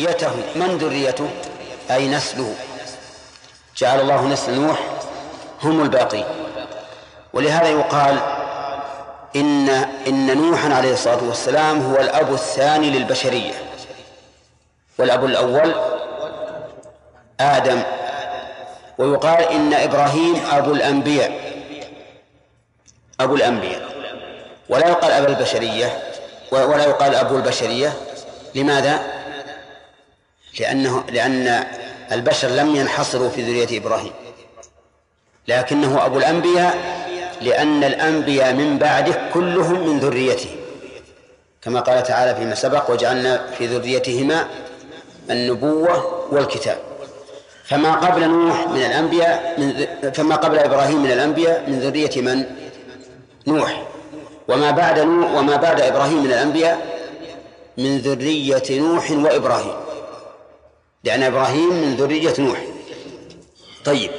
ذريته. من ذريته؟ أي نسله. جعل الله نسل نوح هم الباقين. ولهذا يقال إن إن نوحا عليه الصلاة والسلام هو الأب الثاني للبشرية. والأب الأول آدم. ويقال إن إبراهيم أبو الأنبياء. أبو الأنبياء. ولا يقال أبا البشرية. ولا يقال أبو البشرية. لماذا؟ لأنه لأن البشر لم ينحصروا في ذرية إبراهيم. لكنه أبو الأنبياء لأن الأنبياء من بعده كلهم من ذريته. كما قال تعالى فيما سبق وجعلنا في ذريتهما النبوة والكتاب. فما قبل نوح من الأنبياء من فما قبل إبراهيم من الأنبياء من ذرية من؟ نوح. وما بعد نوح وما بعد إبراهيم من الأنبياء من ذرية نوح وإبراهيم. لأن إبراهيم من ذرية نوح. طيب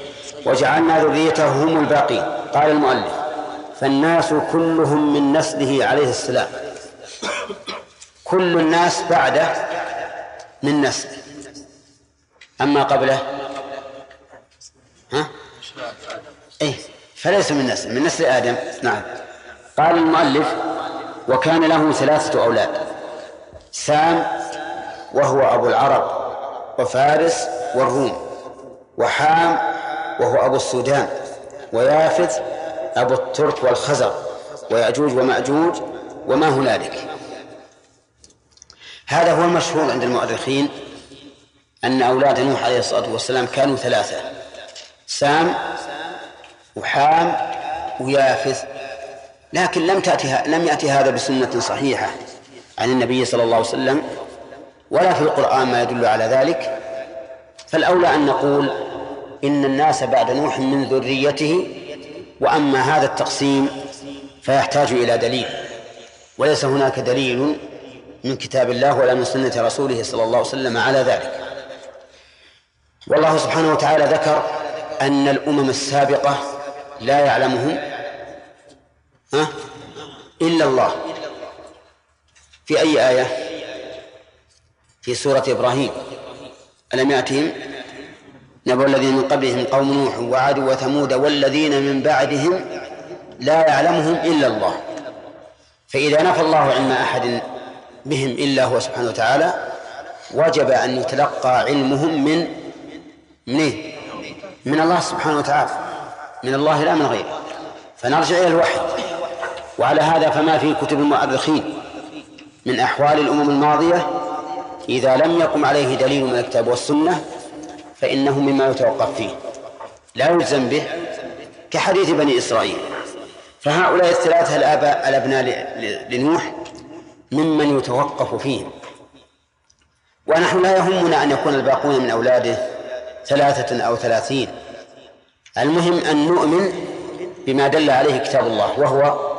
وجعلنا ذريته هم الباقين. قال المؤلف فالناس كلهم من نسله عليه السلام. كل الناس بعده من نسله أما قبله؟ ها؟ أي فليس من نسل من نسل آدم. نعم. قال المؤلف وكان له ثلاثة أولاد سام وهو أبو العرب. وفارس والروم وحام وهو أبو السودان ويافث أبو الترك والخزر ويأجوج ومأجوج وما هنالك. هذا هو المشهور عند المؤرخين أن أولاد نوح عليه الصلاة والسلام كانوا ثلاثة سام وحام ويافث. لكن لم تأتي لم يأتي هذا بسنة صحيحة عن النبي صلى الله عليه وسلم ولا في القرآن ما يدل على ذلك فالأولى أن نقول إن الناس بعد نوح من ذريته وأما هذا التقسيم فيحتاج إلى دليل وليس هناك دليل من كتاب الله ولا من سنة رسوله صلى الله عليه وسلم على ذلك. والله سبحانه وتعالى ذكر أن الأمم السابقة لا يعلمهم ها إلا الله. في أي آية؟ في سورة إبراهيم. ألم يأتهم؟ نبأ الذين من قبلهم قوم نوح وعاد وثمود والذين من بعدهم لا يعلمهم إلا الله. فإذا نفى الله علم أحد بهم إلا هو سبحانه وتعالى وجب أن يتلقى علمهم من من إيه؟ من الله سبحانه وتعالى من الله لا من غيره. فنرجع إلى الوحي. وعلى هذا فما في كتب المؤرخين من أحوال الأمم الماضية إذا لم يقم عليه دليل من الكتاب والسنة فإنه مما يتوقف فيه. لا يلزم به كحديث بني إسرائيل. فهؤلاء الثلاثة الآباء الأبناء لنوح ممن يتوقف فيهم. ونحن لا يهمنا أن يكون الباقون من أولاده ثلاثة أو ثلاثين. المهم أن نؤمن بما دل عليه كتاب الله وهو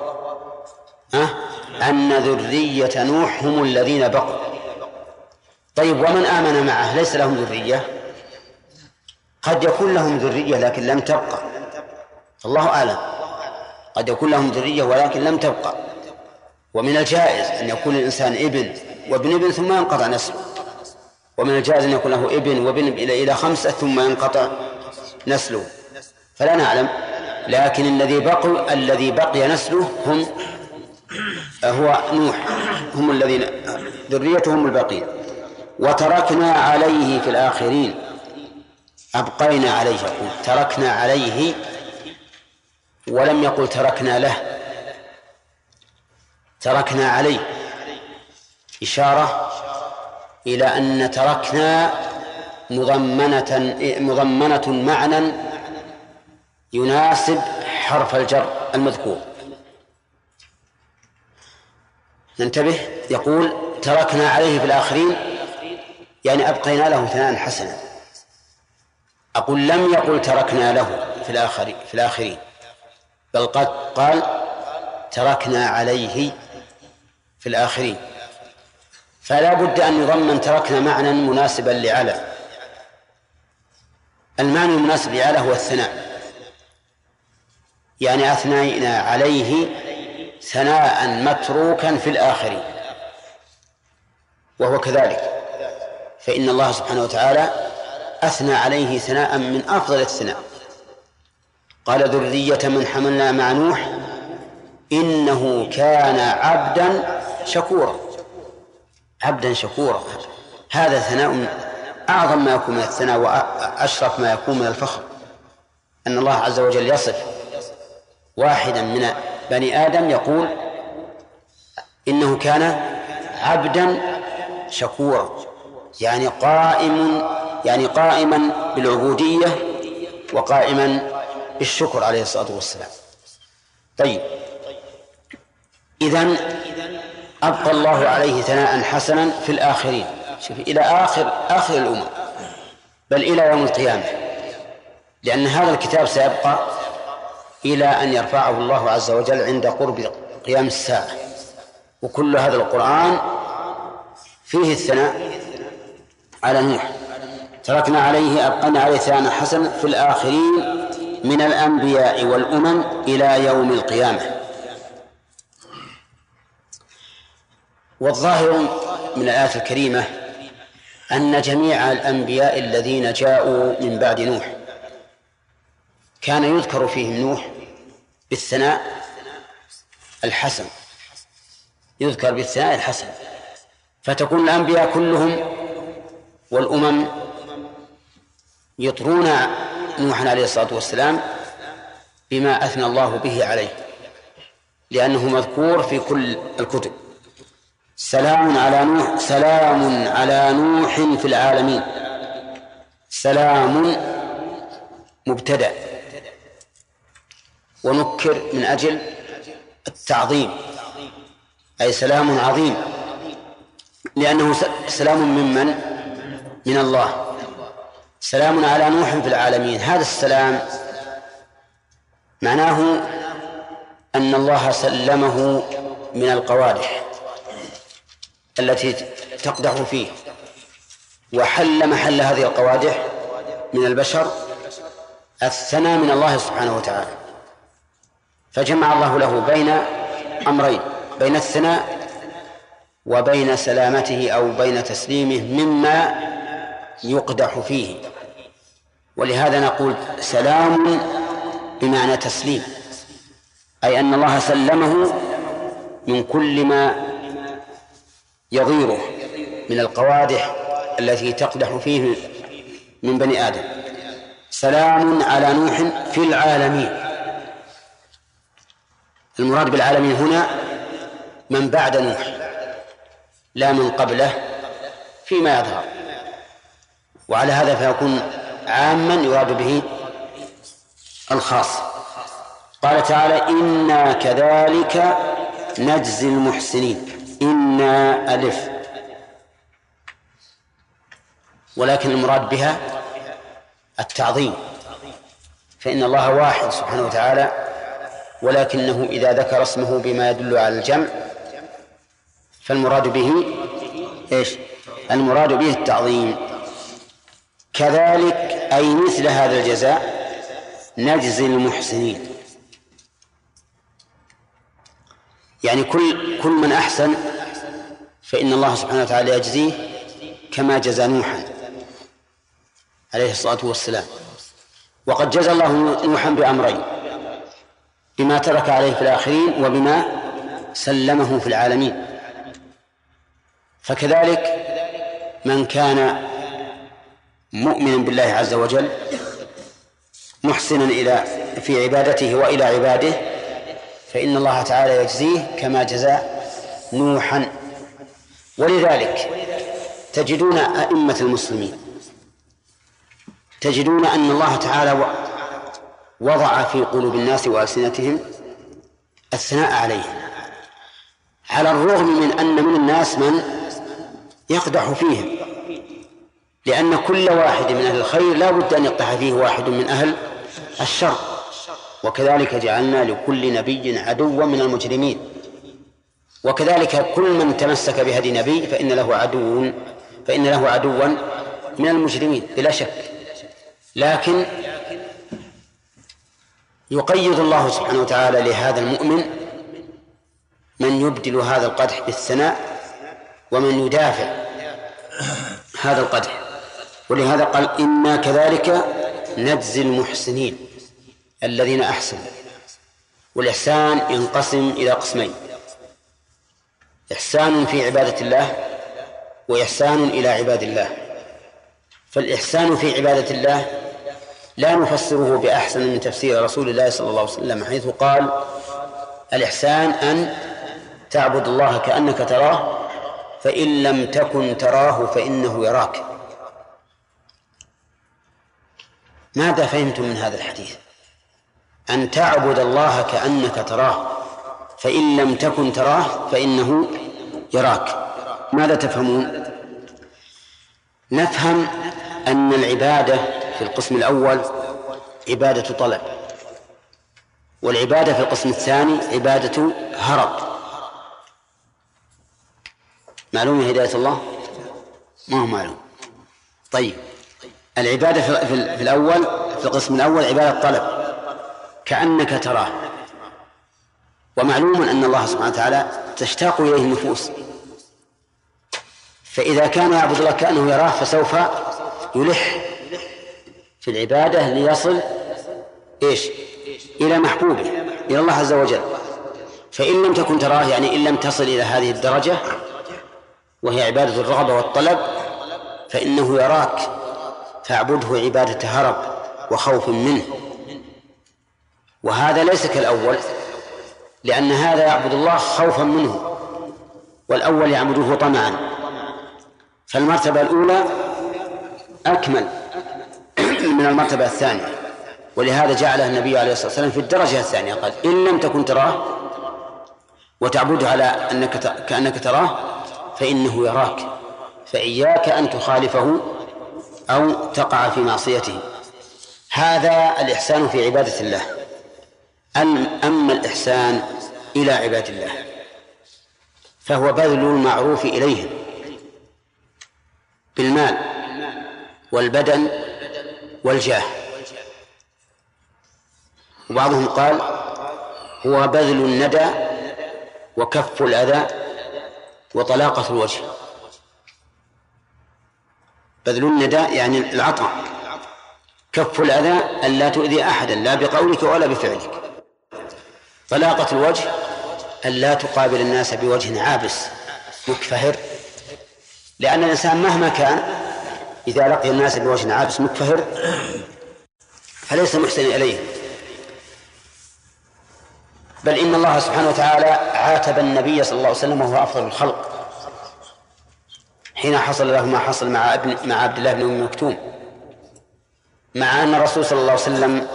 أن ذرية نوح هم الذين بقوا. طيب ومن آمن معه ليس لهم ذرية؟ قد يكون لهم ذرية لكن لم تبقى. الله أعلم. قد يكون لهم ذرية ولكن لم تبقى. ومن الجائز أن يكون الإنسان ابن وابن ابن ثم ينقطع نسله ومن الجائز أن يكون له ابن وابن إلى إلى خمسة ثم ينقطع نسله. فلا نعلم. لكن الذي بقي الذي بقي نسله هم هو نوح. هم الذين ذريتهم الباقين وتركنا عليه في الآخرين. أبقينا عليه يقول تركنا عليه ولم يقل تركنا له. تركنا عليه. إشارة إلى أن تركنا مضمنة مضمنة معنى يناسب حرف الجر المذكور. ننتبه. يقول تركنا عليه في الآخرين يعني أبقينا له ثناء حسنا. أقول لم يقل تركنا له في الآخرين في الآخرين. بل قد قال تركنا عليه في الآخرين. فلا بد أن يضمن تركنا معنى مناسبا لعلى. المعنى المناسب لعلى هو الثناء. يعني أثنينا عليه ثناء متروكا في الآخرين. وهو كذلك. فإن الله سبحانه وتعالى أثنى عليه ثناء من أفضل الثناء. قال ذرية من حملنا مع نوح إنه كان عبدا شكورا. عبدا شكورا. هذا ثناء أعظم ما يكون من الثناء وأشرف ما يكون من الفخر. أن الله عز وجل يصف واحدا من بني آدم يقول إنه كان عبدا شكورا. يعني قائم يعني قائما بالعبودية وقائما بالشكر عليه الصلاة والسلام. طيب. إذن أبقى الله عليه ثناء حسنا في الآخرين. شوف إلى آخر آخر الأمم بل إلى يوم القيامة. لأن هذا الكتاب سيبقى إلى أن يرفعه الله عز وجل عند قرب قيام الساعة. وكل هذا القرآن فيه الثناء على نوح. تركنا عليه أبقنا عليه ثناء حسن في الآخرين من الأنبياء والأمم إلى يوم القيامة. والظاهر من الآية الكريمة أن جميع الأنبياء الذين جاءوا من بعد نوح كان يذكر فيهم نوح بالثناء الحسن. يذكر بالثناء الحسن. فتكون الأنبياء كلهم والأمم يطرون نوحا عليه الصلاة والسلام بما أثنى الله به عليه لأنه مذكور في كل الكتب. سلام على نوح سلام على نوح في العالمين. سلام مبتدأ. ونكر من أجل التعظيم. أي سلام عظيم. لأنه سلام ممن من الله. سلام على نوح في العالمين. هذا السلام معناه أن الله سلمه من القوادح التي تقدح فيه وحل محل هذه القوادح من البشر الثنى من الله سبحانه وتعالى. فجمع الله له بين أمرين بين الثناء وبين سلامته أو بين تسليمه مما يقدح فيه. ولهذا نقول سلام بمعنى تسليم. أي أن الله سلمه من كل ما يغيره من القوادح التي تقدح فيه من بني آدم. سلام على نوح في العالمين. المراد بالعالمين هنا من بعد نوح لا من قبله فيما يظهر. وعلى هذا فيكون عاما يراد به الخاص. قال تعالى إنا كذلك نجزي المحسنين. إنا ألف. ولكن المراد بها التعظيم. فإن الله واحد سبحانه وتعالى ولكنه إذا ذكر اسمه بما يدل على الجمع فالمراد به إيش؟ المراد به التعظيم. كذلك أي مثل هذا الجزاء نجزي المحسنين. يعني كل كل من أحسن فإن الله سبحانه وتعالى يجزيه كما جزى نوحا عليه الصلاة والسلام. وقد جزى الله نوحا بأمرين بما ترك عليه في الآخرين وبما سلمه في العالمين. فكذلك من كان مؤمنا بالله عز وجل محسنا إلى في عبادته وإلى عباده فإن الله تعالى يجزيه كما جزى نوحا. ولذلك تجدون أئمة المسلمين تجدون أن الله تعالى وضع في قلوب الناس وألسنتهم الثناء عليه على الرغم من أن من الناس من يقدح فيهم. لأن كل واحد من أهل الخير لا بد أن يقدح فيه واحد من أهل الشر. وكذلك جعلنا لكل نبي عدوا من المجرمين. وكذلك كل من تمسك بهدي نبي فإن له عدو فإن له عدوا من المجرمين بلا شك. لكن يقيض الله سبحانه وتعالى لهذا المؤمن من يبدل هذا القدح بالثناء ومن يدافع هذا القدح. ولهذا قال إنا كذلك نجزي المحسنين الذين أحسنوا والإحسان ينقسم إلى قسمين. إحسان في عبادة الله وإحسان إلى عباد الله. فالإحسان في عبادة الله لا نفسره بأحسن من تفسير رسول الله صلى الله عليه وسلم حيث قال الإحسان أن تعبد الله كأنك تراه فإن لم تكن تراه فإنه يراك. ماذا فهمتم من هذا الحديث؟ أن تعبد الله كأنك تراه فإن لم تكن تراه فإنه يراك. ماذا تفهمون؟ نفهم أن العبادة في القسم الأول عبادة طلب والعبادة في القسم الثاني عبادة هرب. معلوم هداية الله؟ ما هو معلوم. طيب. العبادة في, في الأول في القسم الأول عبادة طلب كأنك تراه. ومعلوم أن الله سبحانه وتعالى تشتاق إليه النفوس. فإذا كان يعبد الله كأنه يراه فسوف يلح في العبادة ليصل إيش؟ إلى محبوبه إلى الله عز وجل. فإن لم تكن تراه يعني إن لم تصل إلى هذه الدرجة وهي عبادة الرغبة والطلب فإنه يراك فاعبده عبادة هرب وخوف منه. وهذا ليس كالأول لأن هذا يعبد الله خوفا منه والأول يعبده طمعا. فالمرتبة الأولى أكمل من المرتبة الثانية. ولهذا جعلها النبي عليه الصلاة والسلام في الدرجة الثانية قال إن لم تكن تراه وتعبده على أنك كأنك تراه فإنه يراك فإياك أن تخالفه أو تقع في معصيته. هذا الإحسان في عبادة الله. أما الإحسان إلى عباد الله. فهو بذل المعروف إليهم. بالمال والبدن والجاه. وبعضهم قال هو بذل الندى وكف الأذى وطلاقة الوجه. بذل الندى يعني العطاء. كف الأذى أن لا تؤذي أحدا لا بقولك ولا بفعلك. طلاقة الوجه أن لا تقابل الناس بوجه عابس مكفهر. لأن الإنسان مهما كان إذا لقي الناس بوجه عابس مكفهر فليس محسن إليه. بل إن الله سبحانه وتعالى عاتب النبي صلى الله عليه وسلم وهو أفضل الخلق. حين حصل له ما حصل مع ابن مع عبد الله بن أم مكتوم. مع أن الرسول صلى الله عليه وسلم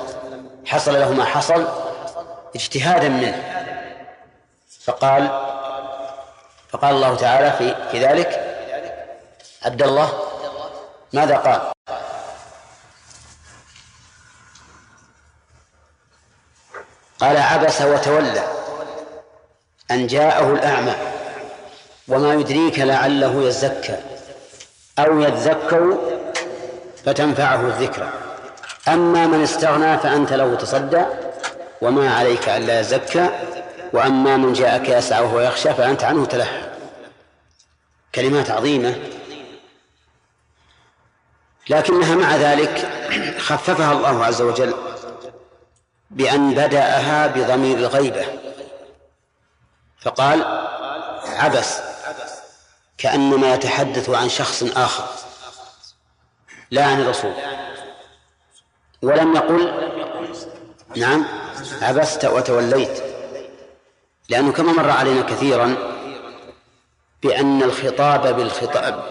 حصل له ما حصل اجتهادا منه. فقال فقال الله تعالى في في ذلك عبد الله ماذا قال؟ قال عبس وتولى أن جاءه الأعمى. وما يدريك لعله يزكى أو يذكر فتنفعه الذكرى. أما من استغنى فأنت له تصدى وما عليك ألا يزكى وأما من جاءك يسعى وهو يخشى فأنت عنه تلهى. كلمات عظيمة. لكنها مع ذلك خففها الله عز وجل بأن بدأها بضمير الغيبة. فقال عبس. كأنما يتحدث عن شخص آخر لا عن الرسول. ولم يقل نعم عبست وتوليت لأنه كما مر علينا كثيرا بأن الخطاب بالخطاب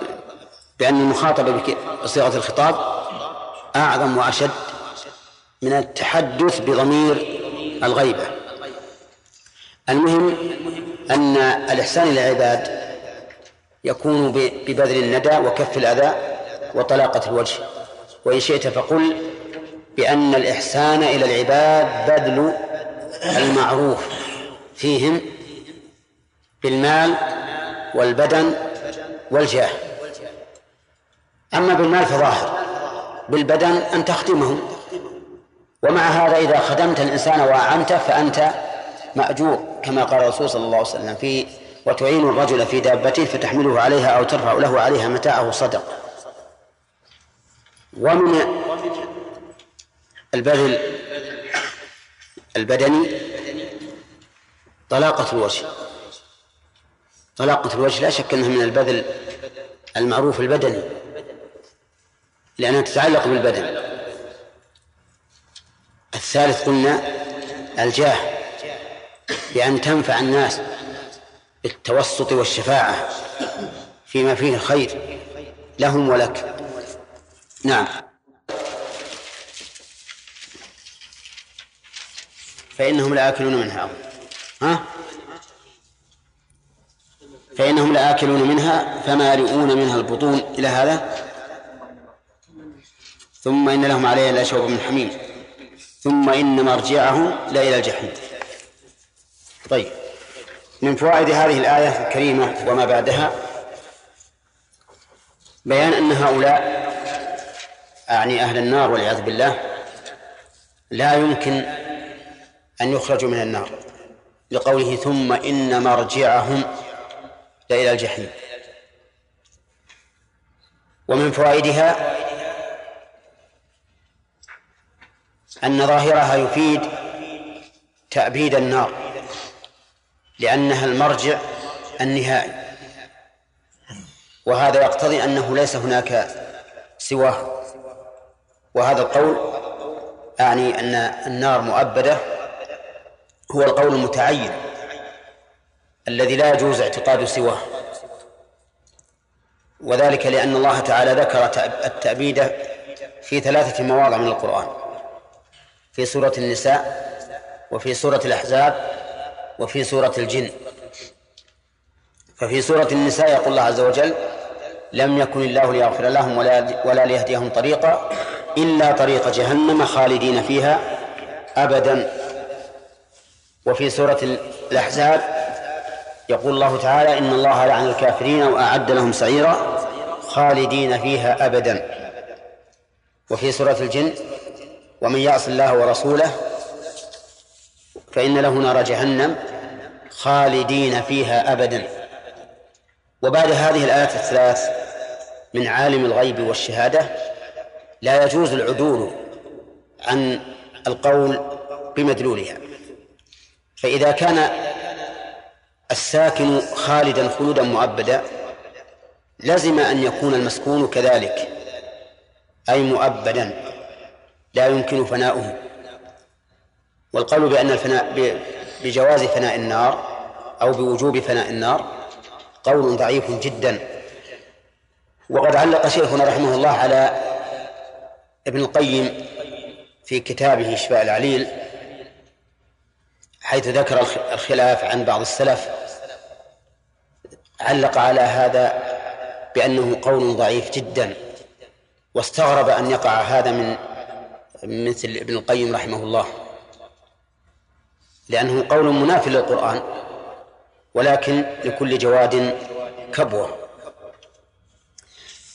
بأن المخاطبة بصيغة الخطاب أعظم وأشد من التحدث بضمير الغيبة. المهم أن الإحسان للعباد يكون ببذل الندى وكف الأذى وطلاقة الوجه. وإن شئت فقل بأن الإحسان إلى العباد بذل المعروف فيهم بالمال والبدن والجاه. أما بالمال فظاهر بالبدن أن تخدمهم. ومع هذا إذا خدمت الإنسان وأعنته فأنت مأجور كما قال الرسول صلى الله عليه وسلم في وتعين الرجل في دابته فتحمله عليها أو ترفع له عليها متاعه صدق. ومن البذل البدني طلاقة الوجه. طلاقة الوجه لا شك أنها من البذل المعروف البدني لأنها تتعلق بالبدن. الثالث قلنا الجاه بأن تنفع الناس بالتوسط والشفاعة فيما فيه الخير لهم ولك. نعم. فإنهم لآكلون منها. ها؟ فإنهم لآكلون منها فمالئون منها البطون. إلى هذا؟ ثم إن لهم عليها لا شوب من حميم. ثم إن مرجعهم لإلى الجحيم. طيب. من فوائد هذه الآية الكريمة وما بعدها بيان أن هؤلاء أعني أهل النار والعياذ بالله لا يمكن أن يخرجوا من النار لقوله ثم إن مرجعهم لإلى الجحيم. ومن فوائدها أن ظاهرها يفيد تأبيد النار. لأنها المرجع النهائي. وهذا يقتضي أنه ليس هناك سواه. وهذا القول أعني أن النار مؤبدة هو القول المتعين الذي لا يجوز اعتقاد سواه. وذلك لأن الله تعالى ذكر التأبيد في ثلاثة مواضع من القرآن. في سورة النساء وفي سورة الأحزاب وفي سورة الجن. ففي سورة النساء يقول الله عز وجل لم يكن الله ليغفر لهم ولا ولا ليهديهم طريقا إلا طريق جهنم خالدين فيها أبدا. وفي سورة الأحزاب يقول الله تعالى إن الله لعن الكافرين وأعد لهم سعيرا خالدين فيها أبدا. وفي سورة الجن ومن يعص الله ورسوله فإن له نار جهنم خالدين فيها أبدا. وبعد هذه الآيات الثلاث من عالم الغيب والشهادة لا يجوز العدول عن القول بمدلولها. فإذا كان الساكن خالدا خلودا مؤبدا لزم أن يكون المسكون كذلك أي مؤبدا لا يمكن فناؤه. والقول بأن الفناء بجواز فناء النار أو بوجوب فناء النار قول ضعيف جدا. وقد علق شيخنا رحمه الله على ابن القيم في كتابه شفاء العليل حيث ذكر الخلاف عن بعض السلف علق على هذا بأنه قول ضعيف جدا. واستغرب أن يقع هذا من مثل ابن القيم رحمه الله. لأنه قول مناف للقرآن ولكن لكل جواد كبوة.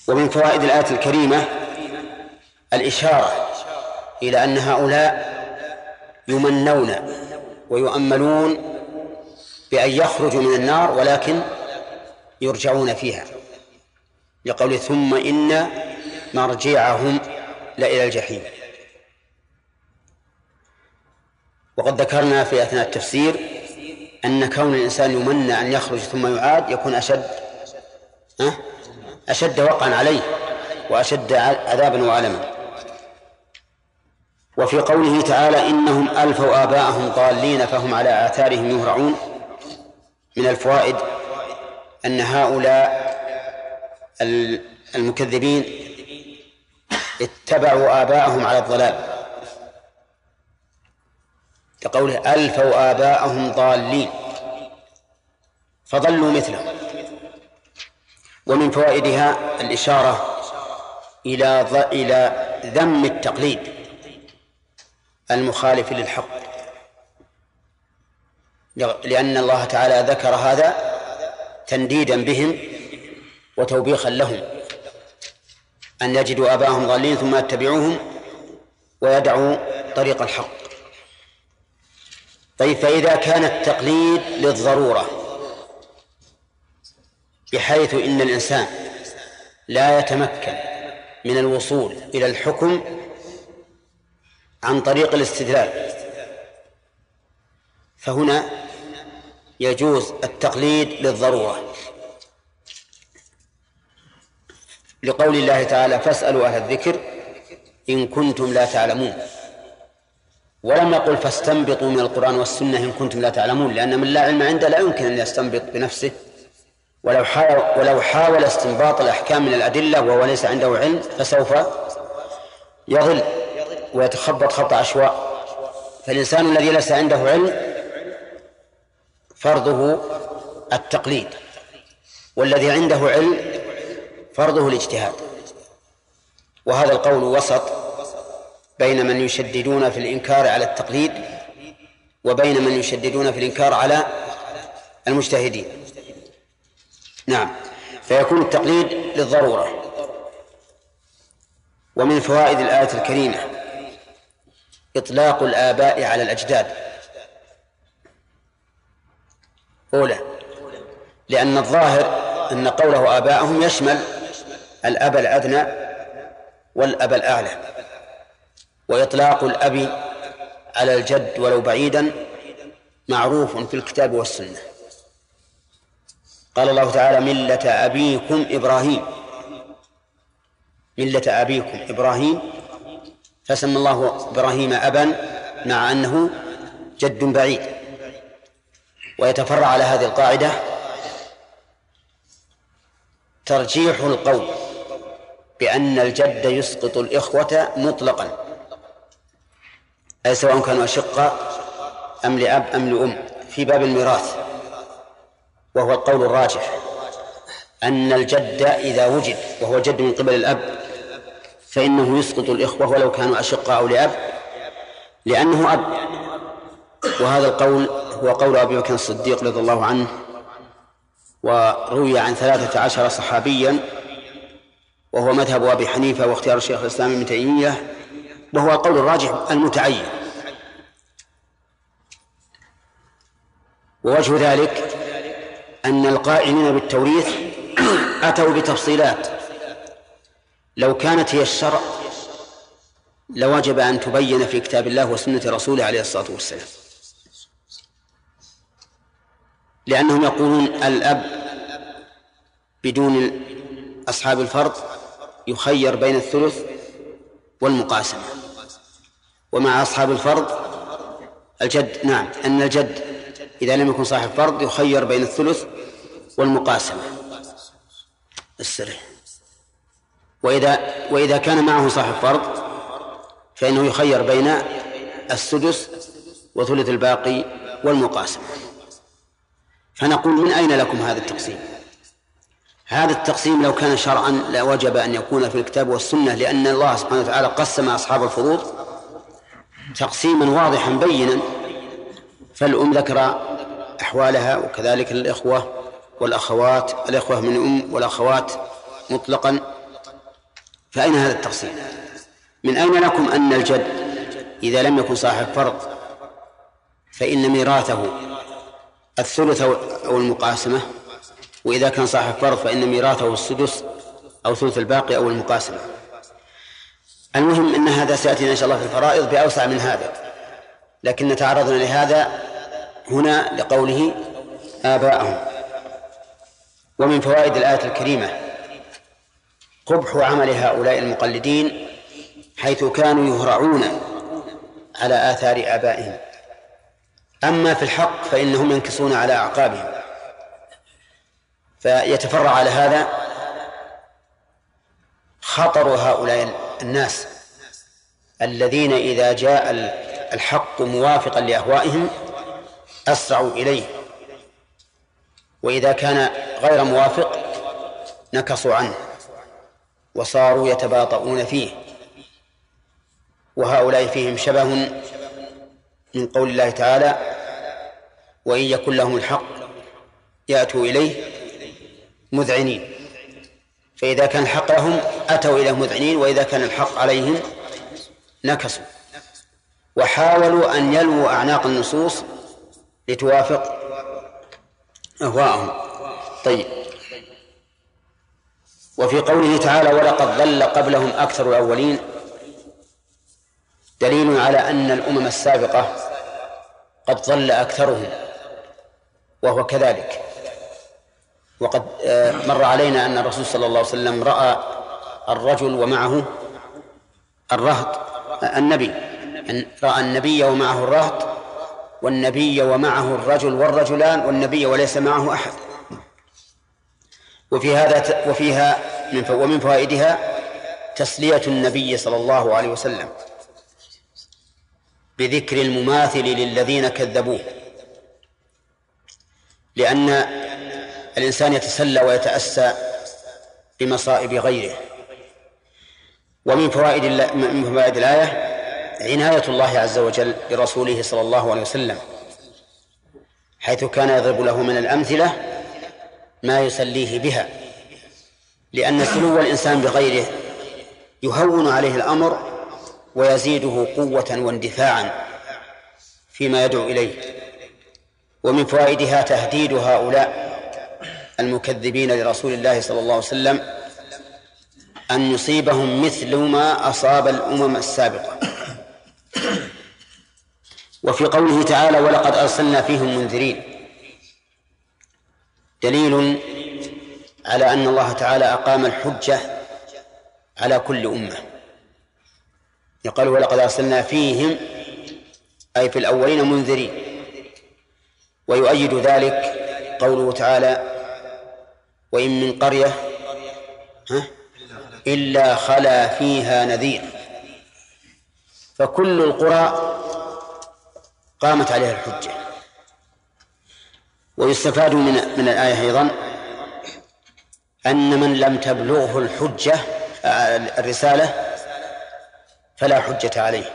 ومن فوائد الآية الكريمة الإشارة إلى أن هؤلاء يمنون ويؤملون بأن يخرجوا من النار ولكن يرجعون فيها. لقول ثم إن مرجعهم لإلى الجحيم. وقد ذكرنا في أثناء التفسير أن كون الإنسان يمنى أن يخرج ثم يعاد يكون أشد أشد وقعا عليه وأشد عذابا وألما. وفي قوله تعالى إنهم ألفوا آباءهم ضالين فهم على آثارهم يهرعون. من الفوائد أن هؤلاء المكذبين اتبعوا آباءهم على الضلال. كقوله ألفوا آباءهم ضالين. فضلوا مثلهم. ومن فوائدها الإشارة إلى إلى ذم التقليد المخالف للحق. لأن الله تعالى ذكر هذا تنديدا بهم وتوبيخا لهم. أن يجدوا آباءهم ضالين ثم يتبعوهم ويدعوا طريق الحق. طيب فإذا كان التقليد للضرورة بحيث إن الإنسان لا يتمكن من الوصول إلى الحكم عن طريق الاستدلال فهنا يجوز التقليد للضرورة. لقول الله تعالى فاسألوا أهل الذكر إن كنتم لا تعلمون ولم يقل فاستنبطوا من القرآن والسنة إن كنتم لا تعلمون لأن من لا علم عنده لا يمكن أن يستنبط بنفسه. ولو حاول ولو حاول استنباط الأحكام من الأدلة وهو ليس عنده علم فسوف يضل ويتخبط خط عشواء. فالإنسان الذي ليس عنده علم فرضه التقليد والذي عنده علم فرضه الاجتهاد. وهذا القول وسط بين من يشددون في الإنكار على التقليد وبين من يشددون في الإنكار على المجتهدين. نعم. فيكون التقليد للضرورة ومن فوائد الآية الكريمة إطلاق الآباء على الأجداد. أولى لأن الظاهر أن قوله آباءهم يشمل الأب الأدنى والأب الأعلى. وإطلاق الأب على الجد ولو بعيدا معروف في الكتاب والسنة. قال الله تعالى ملة أبيكم إبراهيم. ملة أبيكم إبراهيم. فسمى الله إبراهيم أبا مع أنه جد بعيد. ويتفرع على هذه القاعدة ترجيح القول بأن الجد يسقط الإخوة مطلقا. أي سواء كانوا أشقة أم لأب أم لأم في باب الميراث وهو القول الراجح أن الجد إذا وجد وهو جد من قبل الأب فإنه يسقط الإخوة ولو كانوا أشقة أو لأب لأنه أب. وهذا القول هو قول أبي بكر الصديق رضي الله عنه وروي عن ثلاثة عشر صحابيا وهو مذهب أبي حنيفة واختيار الشيخ الإسلام ابن تيمية وهو القول الراجح المتعين. ووجه ذلك أن القائمين بالتوريث أتوا بتفصيلات. لو كانت هي الشرع لوجب أن تبين في كتاب الله وسنة رسوله عليه الصلاة والسلام. لأنهم يقولون الأب بدون أصحاب الفرض يخير بين الثلث والمقاسمة. ومع أصحاب الفرض الجد نعم أن الجد إذا لم يكن صاحب فرض يخير بين الثلث والمقاسمة السر وإذا وإذا كان معه صاحب فرض فإنه يخير بين السدس وثلث الباقي والمقاسمة. فنقول من أين لكم هذا التقسيم؟ هذا التقسيم لو كان شرعا لوجب أن يكون في الكتاب والسنة لأن الله سبحانه وتعالى قسم أصحاب الفروض تقسيما واضحا بينا فالأم ذكر أحوالها وكذلك الإخوة والأخوات الإخوة من أم والأخوات مطلقا. فأين هذا التقسيم؟ من أين لكم أن الجد إذا لم يكن صاحب فرض فإن ميراثه الثلث أو المقاسمة وإذا كان صاحب فرض فإن ميراثه السدس أو ثلث الباقي أو المقاسمة. المهم أن هذا سيأتينا إن شاء الله في الفرائض بأوسع من هذا. لكن تعرضنا لهذا هنا لقوله آباءهم. ومن فوائد الآية الكريمة قبح عمل هؤلاء المقلدين حيث كانوا يهرعون على آثار آبائهم. أما في الحق فإنهم ينكصون على أعقابهم. فيتفرع على هذا خطر هؤلاء الناس الذين إذا جاء الحق موافقا لأهوائهم أسرعوا إليه. وإذا كان غير موافق نكصوا عنه وصاروا يتباطؤون فيه. وهؤلاء فيهم شبه من قول الله تعالى وإن يكن لهم الحق يأتوا إليه مذعنين. فإذا كان الحق لهم أتوا إليه مذعنين وإذا كان الحق عليهم نكصوا وحاولوا أن يلووا أعناق النصوص لتوافق أهواءهم. طيب. وفي قوله تعالى ولقد ضل قبلهم أكثر الأولين دليل على أن الأمم السابقة قد ضل أكثرهم وهو كذلك. وقد آه، مر علينا أن الرسول صلى الله عليه وسلم رأى الرجل ومعه الرهط النبي رأى النبي ومعه الرهط والنبي ومعه الرجل والرجلان والنبي وليس معه أحد. وفي هذا وفيها من ومن فوائدها تسلية النبي صلى الله عليه وسلم بذكر المماثل للذين كذبوه لأن الإنسان يتسلى ويتأسى بمصائب غيره. ومن فوائد من فوائد الآية عناية الله عز وجل برسوله صلى الله عليه وسلم حيث كان يضرب له من الأمثلة ما يسليه بها لأن سلو الإنسان بغيره يهون عليه الأمر ويزيده قوة واندفاعا فيما يدعو إليه. ومن فوائدها تهديد هؤلاء المكذبين لرسول الله صلى الله عليه وسلم أن يصيبهم مثل ما أصاب الأمم السابقة. وفي قوله تعالى ولقد أرسلنا فيهم منذرين دليل على أن الله تعالى أقام الحجة على كل أمة. يقال ولقد أرسلنا فيهم أي في الأولين منذرين. ويؤيد ذلك قوله تعالى وإن من قرية ها؟ إلا خلا فيها نذير. فكل القرى قامت عليها الحجة. ويستفاد من من الآية أيضا أن من لم تبلغه الحجة الرسالة فلا حجة عليه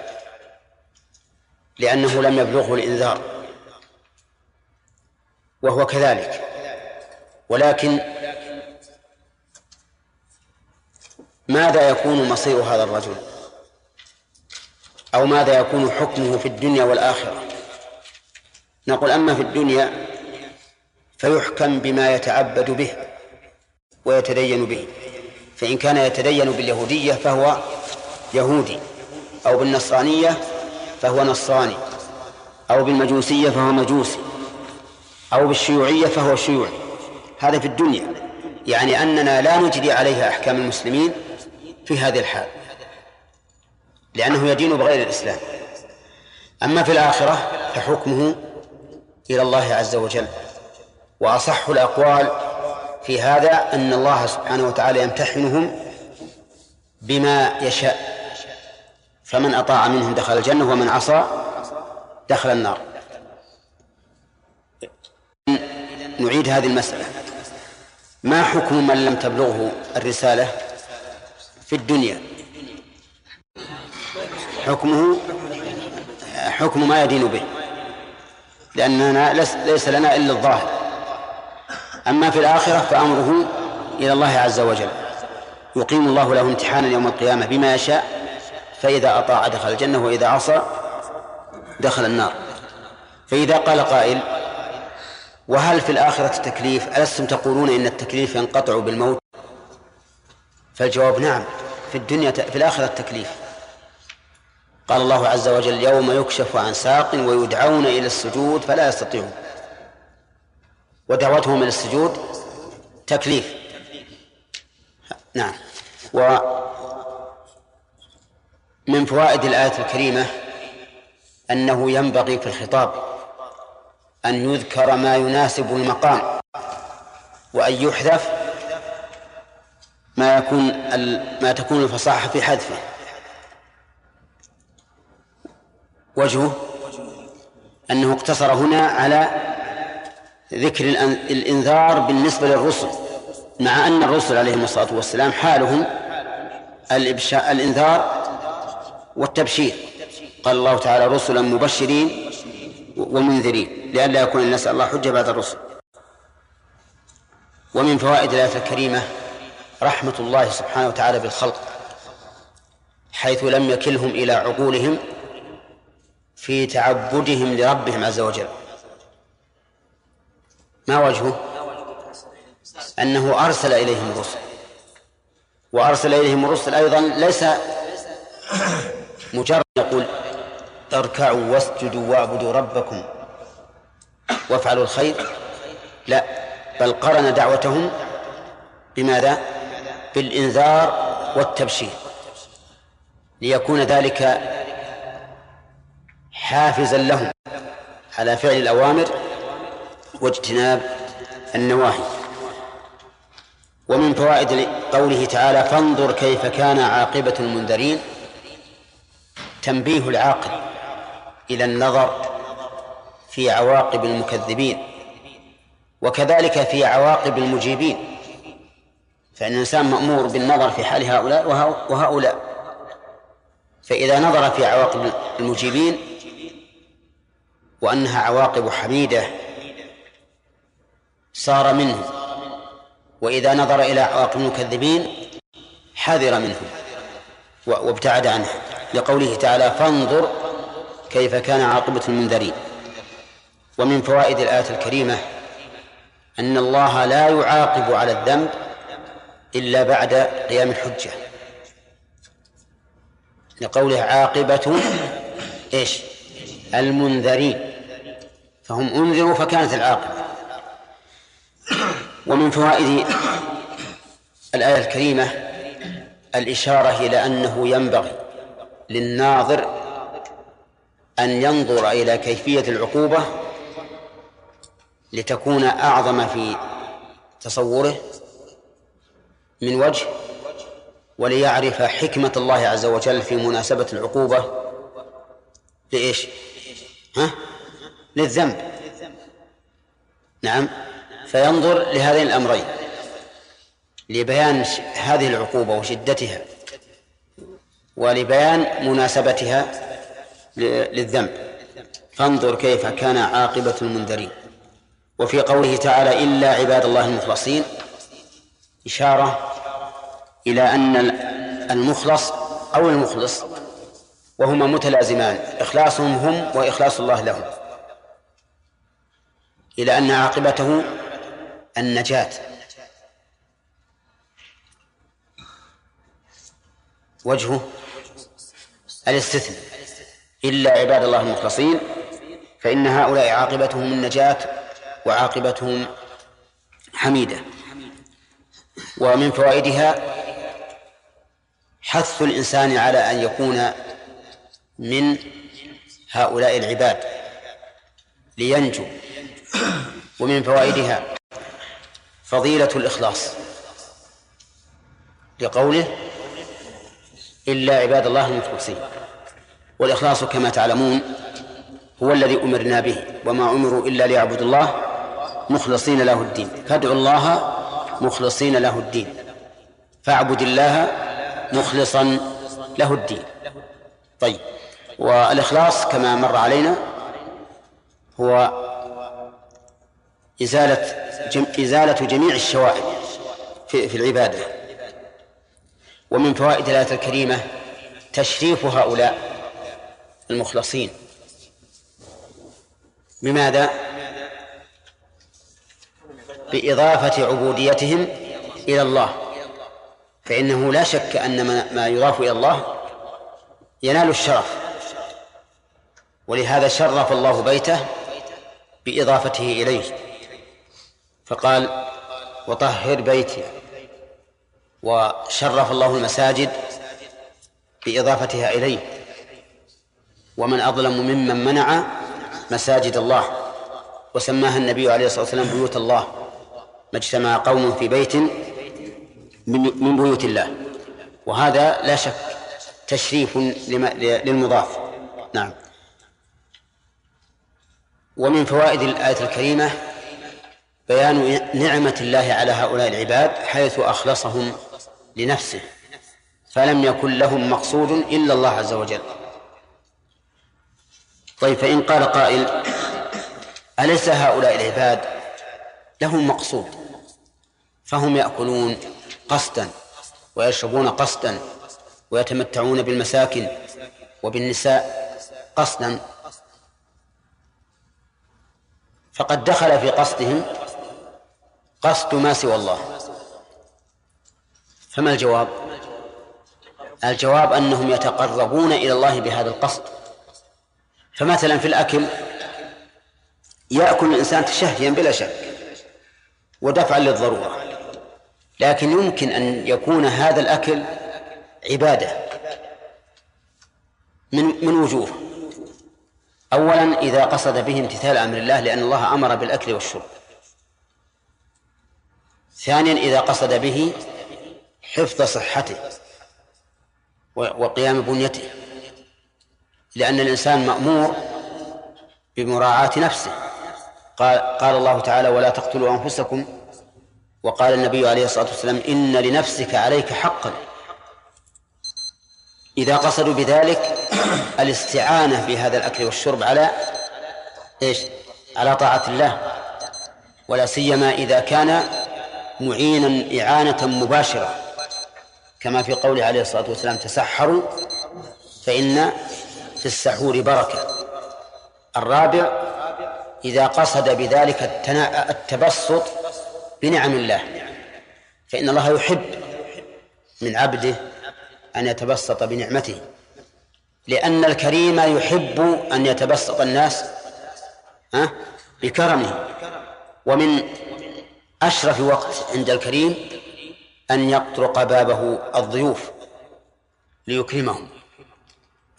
لأنه لم يبلغه الإنذار. وهو كذلك. ولكن ماذا يكون مصير هذا الرجل؟ أو ماذا يكون حكمه في الدنيا والآخرة؟ نقول أما في الدنيا فيحكم بما يتعبد به ويتدين به فإن كان يتدين باليهودية فهو يهودي أو بالنصرانية فهو نصراني أو بالمجوسية فهو مجوسي أو بالشيوعية فهو شيوعي. هذا في الدنيا. يعني أننا لا نجري عليها أحكام المسلمين في هذه الحال. لأنه يدين بغير الإسلام. أما في الآخرة فحكمه إلى الله عز وجل. وأصح الأقوال في هذا أن الله سبحانه وتعالى يمتحنهم بما يشاء. فمن أطاع منهم دخل الجنة ومن عصى دخل النار. نعيد هذه المسألة. ما حكم من لم تبلغه الرسالة في الدنيا؟ حكمه حكم ما يدين به لأننا ليس لنا إلا الظاهر. أما في الآخرة فأمره إلى الله عز وجل. يقيم الله له امتحانا يوم القيامة بما يشاء فإذا أطاع دخل الجنة وإذا عصى دخل النار. فإذا قال قائل وهل في الآخرة تكليف؟ ألستم تقولون إن التكليف ينقطع بالموت؟ فالجواب نعم في الدنيا في الآخرة التكليف. قال الله عز وجل يوم يكشف عن ساق ويدعون إلى السجود فلا يستطيعون. ودعوتهم إلى السجود تكليف. نعم. ومن فوائد الآية الكريمة أنه ينبغي في الخطاب أن يذكر ما يناسب المقام وأن يحذف ما يكون ما تكون الفصاحة في حذفه. وجهه أنه اقتصر هنا على ذكر الإنذار بالنسبة للرسل مع أن الرسل عليهم الصلاة والسلام حالهم الإنذار والتبشير. قال الله تعالى رسلا مبشرين ومنذرين لئلا يكون الناس الله حجة بعد الرسل. ومن فوائد الآية الكريمة رحمة الله سبحانه وتعالى بالخلق حيث لم يكلهم إلى عقولهم في تعبدهم لربهم عز وجل. ما وجهه؟ أنه أرسل إليهم الرسل. وأرسل إليهم الرسل أيضا ليس مجرد يقول اركعوا واسجدوا واعبدوا ربكم وافعلوا الخير. لا بل قرن دعوتهم بماذا؟ بالإنذار والتبشير ليكون ذلك حافزا لهم على فعل الأوامر واجتناب النواهي. ومن فوائد قوله تعالى فانظر كيف كان عاقبة المنذرين. تنبيه العاقل إلى النظر في عواقب المكذبين وكذلك في عواقب المجيبين فإن الإنسان مأمور بالنظر في حال هؤلاء وهؤلاء. فإذا نظر في عواقب المجيبين وأنها عواقب حميدة صار منهم. وإذا نظر إلى عواقب المكذبين حذر منهم وابتعد عنها لقوله تعالى فانظر كيف كان عاقبة المنذرين. ومن فوائد الآية الكريمة أن الله لا يعاقب على الذنب إلا بعد قيام الحجة. لقوله عاقبة إيش؟ المنذرين. فهم أنذروا فكانت العاقبة. ومن فوائد الآية الكريمة الإشارة إلى أنه ينبغي للناظر أن ينظر إلى كيفية العقوبة لتكون أعظم في تصوره من وجه وليعرف حكمة الله عز وجل في مناسبة العقوبة لإيش؟ ها؟ للذنب نعم فينظر لهذين الأمرين لبيان هذه العقوبة وشدتها ولبيان مناسبتها للذنب. فانظر كيف كان عاقبة المنذرين. وفي قوله تعالى إلا عباد الله المخلصين. إشارة إلى أن المخلص أو المخلص وهما متلازمان. إخلاصهم هم وإخلاص الله لهم. إلى أن عاقبته النجاة. وجهه الاستثناء. إلا عباد الله المخلصين فإن هؤلاء عاقبتهم النجاة وعاقبتهم حميدة. ومن فوائدها حث الإنسان على أن يكون من هؤلاء العباد لينجو. ومن فوائدها فضيلة الإخلاص. لقوله إلا عباد الله المخلصين. والإخلاص كما تعلمون هو الذي أمرنا به وما أمروا إلا ليعبدوا الله مخلصين له الدين. فادعوا الله مخلصين له الدين. فاعبد الله مخلصا له الدين. طيب والإخلاص كما مر علينا هو إزالة جم... إزالة جميع الشوائب في, في العبادة. ومن فوائد الآية الكريمة تشريف هؤلاء. المخلصين. بماذا؟ بإضافة عبوديتهم إلى الله. فإنه لا شك أن ما يضاف إلى الله ينال الشرف. ولهذا شرف الله بيته بإضافته إليه. فقال وطهر بيتي. وشرف الله المساجد بإضافتها إليه. ومن أظلم ممن منع مساجد الله وسماها النبي عليه الصلاة والسلام بيوت الله ما اجتمع قوم في بيت من بيوت الله. وهذا لا شك تشريف للمضاف. نعم. ومن فوائد الآية الكريمة بيان نعمة الله على هؤلاء العباد حيث أخلصهم لنفسه فلم يكن لهم مقصود إلا الله عز وجل. طيب فإن قال قائل أليس هؤلاء العباد لهم مقصود؟ فهم يأكلون قصدا ويشربون قصدا ويتمتعون بالمساكن وبالنساء قصدا. فقد دخل في قصدهم قصد ما سوى الله. فما الجواب؟ الجواب أنهم يتقربون إلى الله بهذا القصد. فمثلا في الأكل يأكل الإنسان تشهيا بلا شك ودفعا للضرورة لكن يمكن أن يكون هذا الأكل عبادة من من وجوه. أولا إذا قصد به امتثال أمر الله لأن الله أمر بالأكل والشرب. ثانيا إذا قصد به حفظ صحته وقيام بنيته. لأن الإنسان مأمور بمراعاة نفسه. قال قال الله تعالى ولا تقتلوا أنفسكم. وقال النبي عليه الصلاة والسلام إن لنفسك عليك حقا. إذا قصدوا بذلك الاستعانة بهذا الأكل والشرب على إيش؟ على طاعة الله. ولا سيما إذا كان معينا إعانة مباشرة. كما في قوله عليه الصلاة والسلام تسحروا فإن في السحور بركة. الرابع إذا قصد بذلك التبسط بنعم الله. فإن الله يحب من عبده أن يتبسط بنعمته. لأن الكريم يحب أن يتبسط الناس بكرمه. ومن أشرف وقت عند الكريم أن يطرق بابه الضيوف ليكرمهم.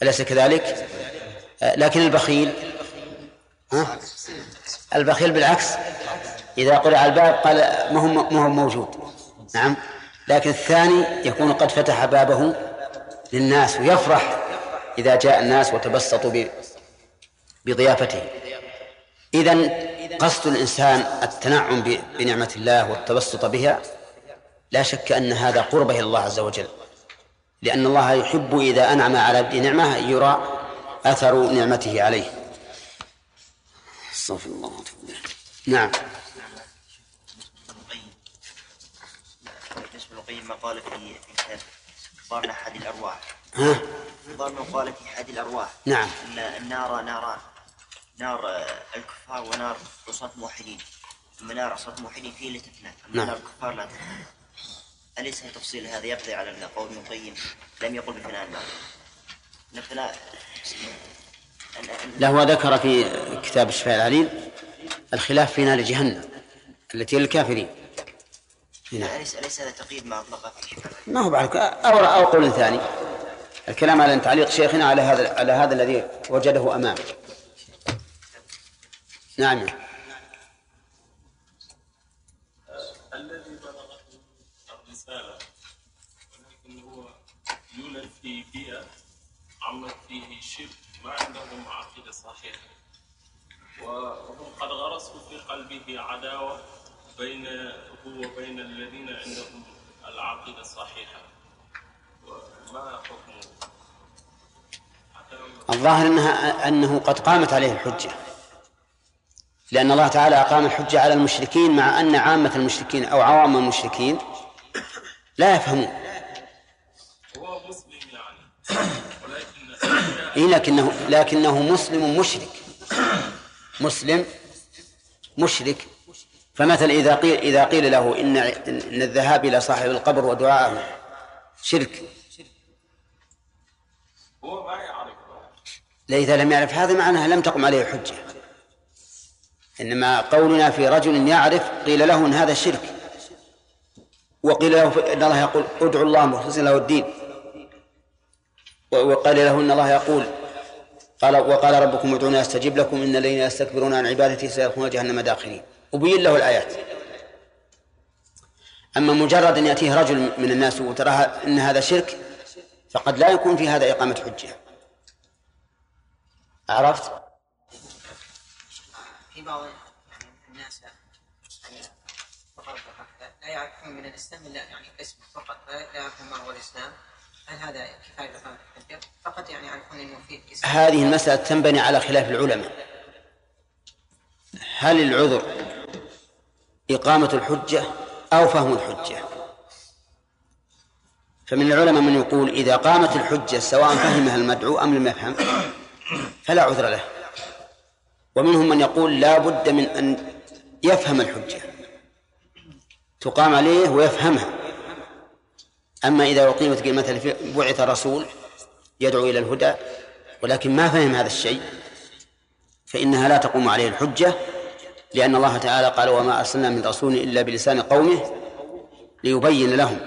أليس كذلك؟ لكن البخيل ها؟ البخيل بالعكس إذا قرع الباب قال ما هو ما هو موجود نعم لكن الثاني يكون قد فتح بابه للناس ويفرح إذا جاء الناس وتبسطوا بضيافته إذا قصد الإنسان التنعم بنعمة الله والتبسط بها لا شك أن هذا قربه إلى الله عز وجل لأن الله يحب إذا أنعم على نعمة يرى أثر نعمته عليه. استغفر الله نعم. بالنسبة للقيم ما قال في كتاب ظهر أحد الأرواح. ها؟ ظهر قال في أحد الأرواح. نعم. أن النار ناران. نار الكفار ونار عصاة الموحدين أما نار عصاة الموحدين فيه لتفنى أما نعم. نار الكفار لا تفنى أليس تفصيل هذا؟ يقضي على قول ابن القيم لم يقل بفناء نفناء له ذكر في كتاب الشفاء العليل الخلاف في نار جهنم التي للكافرين. نعم. أليس أليس هذا تقييد ما أطلق فيه؟ ما هو بعد أو أو قول ثاني. الكلام على تعليق شيخنا على هذا على هذا الذي وجده أمامه. نعم الذي بلغته الرسالة ولكن هو يولد في بيئة عمت فيه شرك ما عندهم عقيدة صحيحة. وهم قد غرسوا في قلبه عداوة بين هو وبين الذين عندهم العقيدة الصحيحة. وما حكمه؟ الظاهر انها أنه قد قامت عليه الحجة. لأن الله تعالى أقام الحجة على المشركين مع أن عامة المشركين أو عوام المشركين لا يفهمون هو مسلم يعني ولكن إيه لكنه لكنه مسلم مشرك. مسلم مشرك. فمثلا إذا قيل إذا قيل له إن إن الذهاب إلى صاحب القبر ودعاءه شرك. هو ما يعرف إذا لم يعرف. هذا معناه لم تقم عليه الحجة إنما قولنا في رجل يعرف قيل له إن هذا شرك. وقيل له إن الله يقول ادعوا الله مخلصين له الدين. وقال له إن الله يقول قال وقال ربكم ادعوني استجب لكم إن الذين يستكبرون عن عبادتي سيدخلون جهنم داخلين. وبين له الآيات. أما مجرد أن يأتيه رجل من الناس وترى إن هذا شرك فقد لا يكون في هذا إقامة حجة. عرفت؟ في بعض الناس لا يعرفون من الإسلام إلا يعني اسمه فقط لا يعرفون ما هو الإسلام. يعني هذه المسألة تنبني على خلاف العلماء. هل العذر إقامة الحجة أو فهم الحجة؟ فمن العلماء من يقول إذا قامت الحجة سواء فهمها المدعو أم لم يفهم فلا عذر له. ومنهم من يقول لا بد من أن يفهم الحجة. تقام عليه ويفهمها. أما إذا أقيمت مثلا بعث رسول يدعو إلى الهدى ولكن ما فهم هذا الشيء فإنها لا تقوم عليه الحجة لأن الله تعالى قال وما أرسلنا من رسول إلا بلسان قومه ليبين لهم.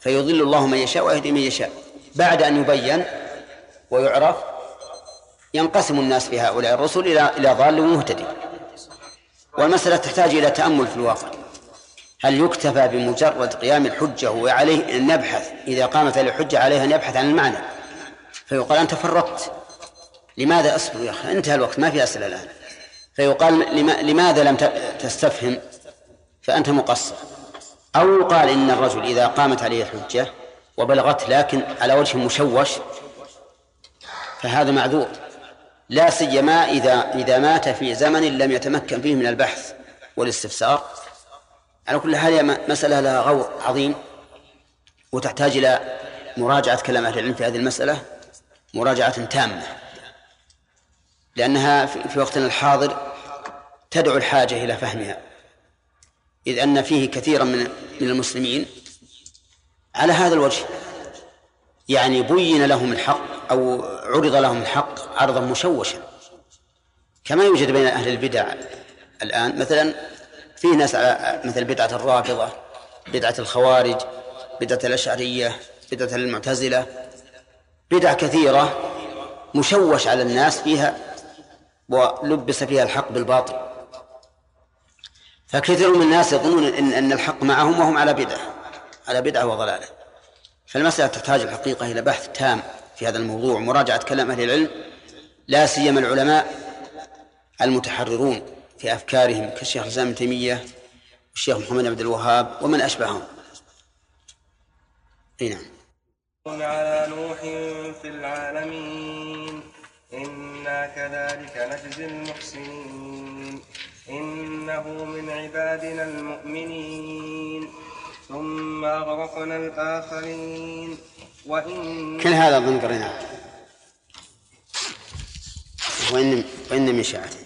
فيضل الله من يشاء ويهدي من يشاء. بعد أن يبين ويعرف ينقسم الناس في هؤلاء الرسل إلى إلى ضال ومهتدي. والمسألة تحتاج إلى تأمل في الواقع. هل يكتفى بمجرد قيام الحجة وعليه أن نبحث إذا قامت الحجة عليها أن يبحث عن المعنى. فيقال أنت فرطت. لماذا أصبر يا أخي؟ انتهى الوقت ما في أسئلة الآن. فيقال لما لماذا لم تستفهم؟ فأنت مقصر. أو يقال إن الرجل إذا قامت عليه الحجة وبلغت لكن على وجه مشوش فهذا معذور. لا سيما إذا إذا مات في زمن لم يتمكن فيه من البحث والاستفسار. على كل حال هي مسألة لها غور عظيم وتحتاج إلى مراجعة كلام أهل العلم في هذه المسألة مراجعة تامة لأنها في في وقتنا الحاضر تدعو الحاجة إلى فهمها إذ أن فيه كثيرا من من المسلمين على هذا الوجه يعني بين لهم الحق أو عرض لهم الحق عرضا مشوشا كما يوجد بين أهل البدع الآن مثلا في ناس على- مثل بدعة الرافضة بدعة الخوارج بدعة الأشعرية بدعة المعتزلة. بدع كثيرة مشوش على الناس فيها ولبس فيها الحق بالباطل. فكثير من الناس يظنون ان إن الحق معهم وهم على بدعة على بدعة وضلالة. فالمسألة تحتاج الحقيقة إلى بحث تام في هذا الموضوع مراجعة كلام أهل العلم لا سيما العلماء المتحررون. في أفكارهم كالشيخ الإسلام ابن تيمية والشيخ محمد عبد الوهاب ومن أشبههم. أي نعم. على نوح في العالمين إنا كذلك نجزي المحسنين. إنه من عبادنا المؤمنين. ثم أغرقنا الآخرين. وإن كل هذا ضمن قريناه. وإن وإن من شيعته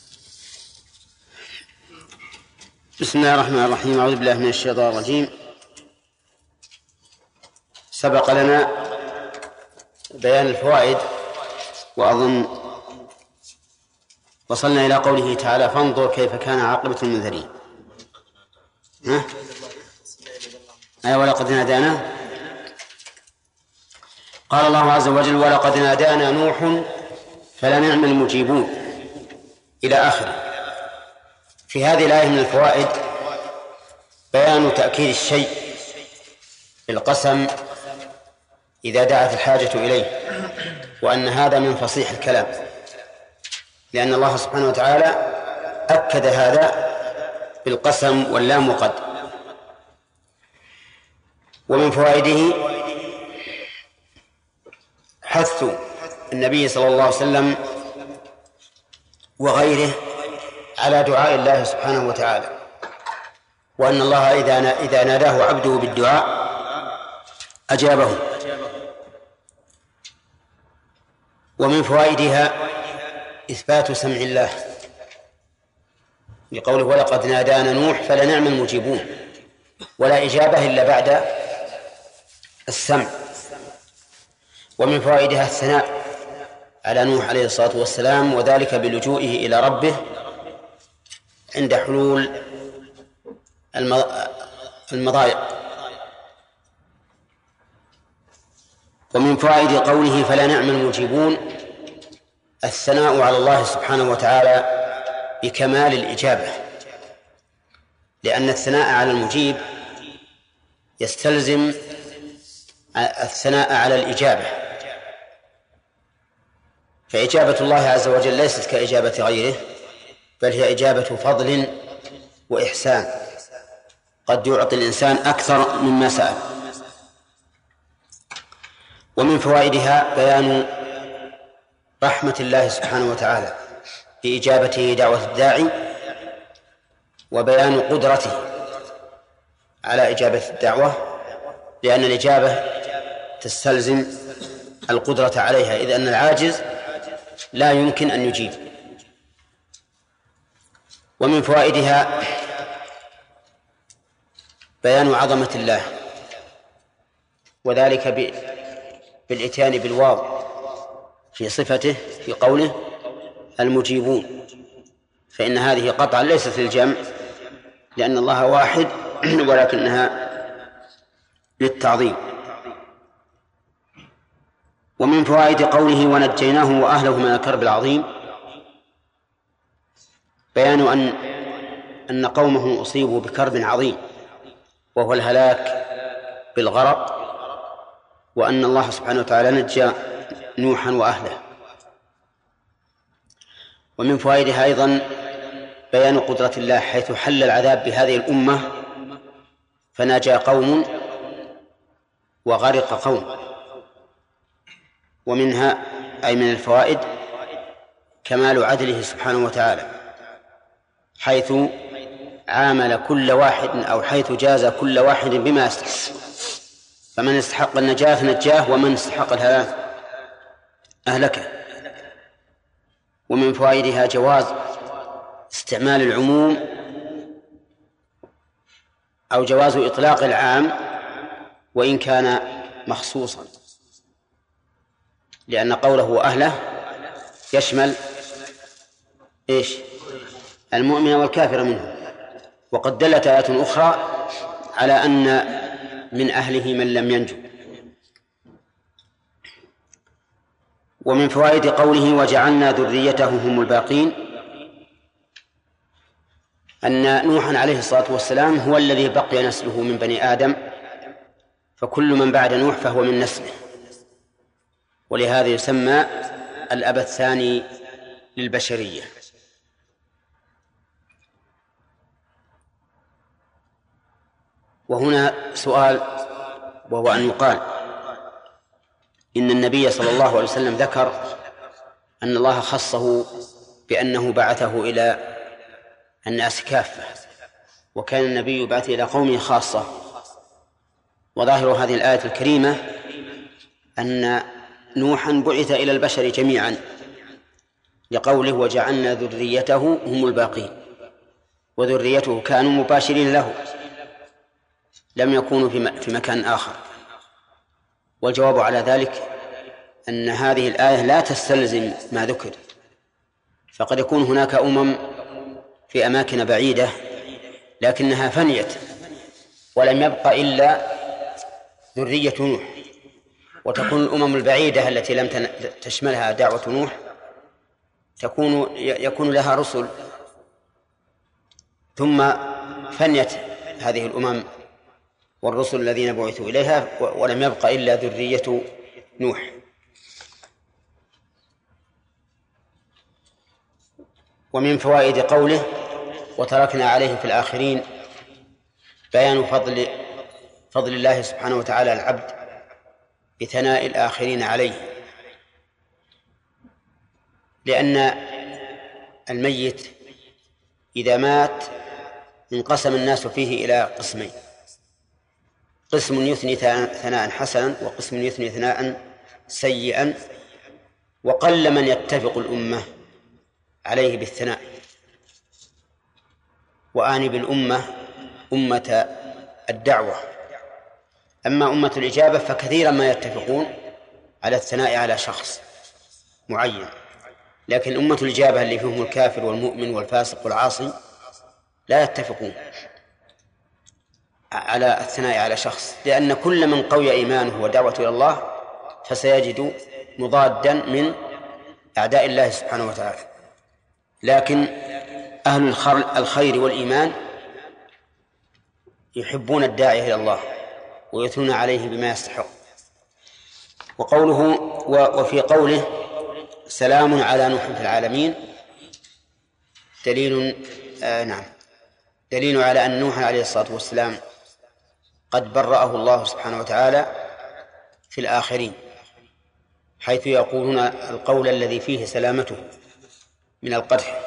بسم الله الرحمن الرحيم. أعوذ بالله من الشيطان الرجيم. سبق لنا بيان الفوائد وأظن وصلنا إلى قوله تعالى فانظر كيف كان عاقبة المنذرين. ها؟ أي ولقد نادانا؟ قال الله عز وجل ولقد نادانا نوح فلنعم المجيبون. إلى آخره. في هذه الآية من الفوائد بيان تأكيد الشيء بالقسم إذا دعت الحاجة إليه وأن هذا من فصيح الكلام لأن الله سبحانه وتعالى أكد هذا بالقسم واللام وقد ومن فوائده حث النبي صلى الله عليه وسلم وغيره على دعاء الله سبحانه وتعالى. وأن الله إذا إذا ناداه عبده بالدعاء أجابه. ومن فوائدها إثبات سمع الله. لقوله ولقد نادانا نوح فلنعم المجيبون. ولا إجابة إلا بعد السمع. ومن فوائدها الثناء على نوح عليه الصلاة والسلام وذلك بلجوئه إلى ربه عند حلول المضايق. ومن فوائد قوله فلا نعم المجيبون الثناء على الله سبحانه وتعالى بكمال الإجابة. لأن الثناء على المجيب يستلزم الثناء على الإجابة. فإجابة الله عز وجل ليست كإجابة غيره بل هي إجابة فضل وإحسان. قد يعطي الإنسان أكثر مما سأل. ومن فوائدها بيان رحمة الله سبحانه وتعالى بإجابته دعوة الداعي وبيان قدرته على إجابة الدعوة لأن الإجابة تستلزم القدرة عليها إذ أن العاجز لا يمكن أن يجيب. ومن فوائدها بيان عظمة الله وذلك بالإتيان بالواو في صفته في قوله المجيبون. فإن هذه قطعا ليست للجمع لأن الله واحد ولكنها للتعظيم. ومن فوائد قوله ونجيناه وأهله من الكرب العظيم بيان أن أن قومه أصيبوا بكرب عظيم وهو الهلاك بالغرق وأن الله سبحانه وتعالى نجى نوحا وأهله. ومن فوائدها أيضا بيان قدرة الله حيث حل العذاب بهذه الأمة فنجا قوم وغرق قوم. ومنها أي من الفوائد كمال عدله سبحانه وتعالى. حيث عامل كل واحد أو حيث جاز كل واحد بما يستحق فمن استحق النجاة نجاه ومن استحق الهلاك أهلكه. ومن فوائدها جواز استعمال العموم أو جواز إطلاق العام وإن كان مخصوصا. لأن قوله أهله يشمل إيش؟ المؤمن والكافر منه. وقد دلت آيات أخرى على أن من أهله من لم ينجو. ومن فوائد قوله وجعلنا ذريته هم الباقين أن نوحا عليه الصلاة والسلام هو الذي بقي نسله من بني آدم فكل من بعد نوح فهو من نسله. ولهذا يسمى الأب الثاني للبشرية. وهنا سؤال وهو أن يقال إن النبي صلى الله عليه وسلم ذكر أن الله خصه بأنه بعثه إلى الناس كافة وكان النبي يبعث إلى قومه خاصة. وظاهر هذه الآية الكريمة أن نوحا بعث إلى البشر جميعا لقوله وجعلنا ذريته هم الباقين وذريته كانوا مباشرين له. لم يكونوا في مكان آخر. والجواب على ذلك أن هذه الآية لا تستلزم ما ذكر. فقد يكون هناك أمم في أماكن بعيدة لكنها فنيت ولم يبق إلا ذرية نوح. وتكون الأمم البعيدة التي لم تشملها دعوة نوح تكون يكون لها رسل. ثم فنيت هذه الأمم والرسل الذين بعثوا إليها ولم يبق إلا ذرية نوح. ومن فوائد قوله وتركنا عليه في الآخرين. بيان فضل فضل الله سبحانه وتعالى العبد بثناء الآخرين عليه. لأن الميت إذا مات انقسم الناس فيه إلى قسمين قسم يثني ثناء حسنا وقسم يثني ثناء سيئا وقل من يتفق الأمة عليه بالثناء. وآني بالأمة أمة الدعوة. أما أمة الإجابة فكثيرا ما يتفقون على الثناء على شخص معين. لكن أمة الإجابة اللي فيهم الكافر والمؤمن والفاسق والعاصي لا يتفقون. على الثناء على شخص لأن كل من قوي إيمانه ودعوته إلى الله فسيجد مضادا من أعداء الله سبحانه وتعالى. لكن أهل الخير والإيمان يحبون الداعي إلى الله ويثنون عليه بما يستحق. وقوله وفي قوله سلام على نوح في العالمين دليل آه نعم دليل على أن نوح عليه الصلاة والسلام قد برأه الله سبحانه وتعالى في الآخرين حيث يقولون القول الذي فيه سلامته من القدح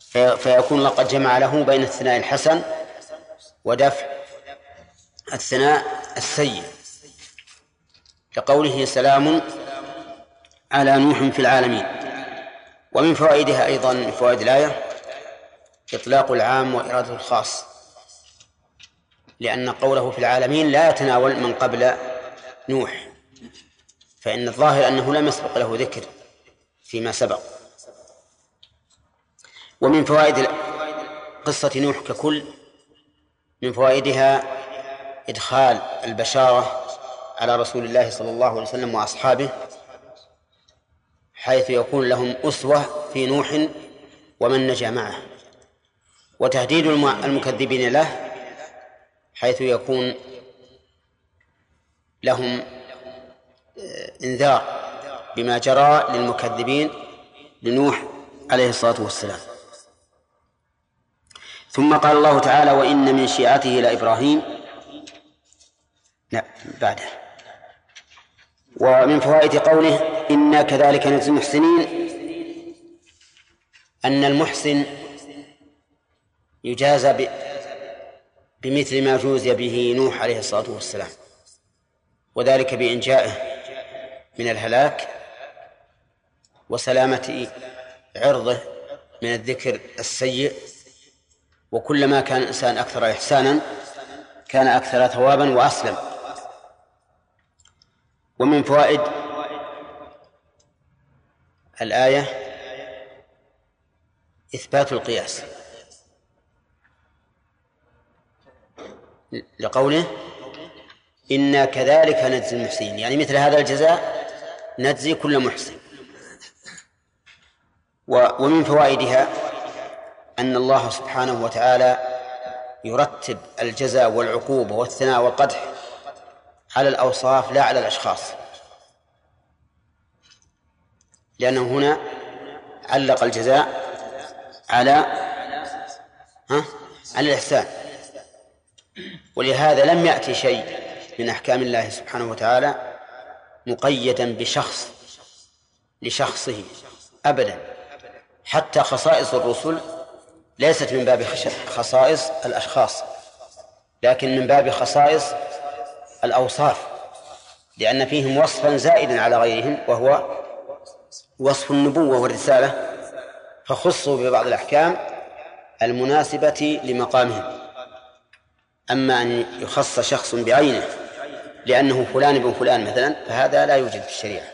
في- فيكون لقد جمع له بين الثناء الحسن ودفع الثناء السيء. لقوله سلام على نوح في العالمين. ومن فوائدها أيضا من فوائد الآية إطلاق العام وإرادة الخاص. لأن قوله في العالمين لا يتناول من قبل نوح فإن الظاهر أنه لم يسبق له ذكر فيما سبق. ومن فوائد قصة نوح ككل من فوائدها إدخال البشارة على رسول الله صلى الله عليه وسلم وأصحابه حيث يكون لهم أسوة في نوح ومن نجا معه. وتهديد الم- المكذبين له حيث يكون لهم آه، انذار بما جرى للمكذبين لنوح عليه الصلاة والسلام. ثم قال الله تعالى وإن من شيعته لابراهيم لا بعده. ومن فوائد قوله إنا كذلك نجزي المحسنين. أن المحسن يجازى بمثل ما جوزي به نوح عليه الصلاة والسلام وذلك بإنجائه من الهلاك وسلامة عرضه من الذكر السيء. وكلما كان الإنسان أكثر إحسانا كان أكثر ثوابا وأسلم. ومن فوائد الآية إثبات القياس. لقوله إنا كذلك نجزي المحسنين يعني مثل هذا الجزاء نجزي كل محسن. ومن فوائدها أن الله سبحانه وتعالى يرتب الجزاء والعقوبة والثناء والقدح على الأوصاف لا على الأشخاص. لأنه هنا علق الجزاء على ها؟ على الإحسان. ولهذا لم يأتي شيء من أحكام الله سبحانه وتعالى مقيدا بشخص لشخصه أبدا. حتى خصائص الرسل ليست من باب خصائص الأشخاص لكن من باب خصائص الأوصاف لأن فيهم وصفا زائدا على غيرهم وهو وصف النبوة والرسالة فخصوا ببعض الأحكام المناسبة لمقامهم. أما أن يخص شخص بعينه لأنه فلان ابن فلان مثلا فهذا لا يوجد في الشريعة.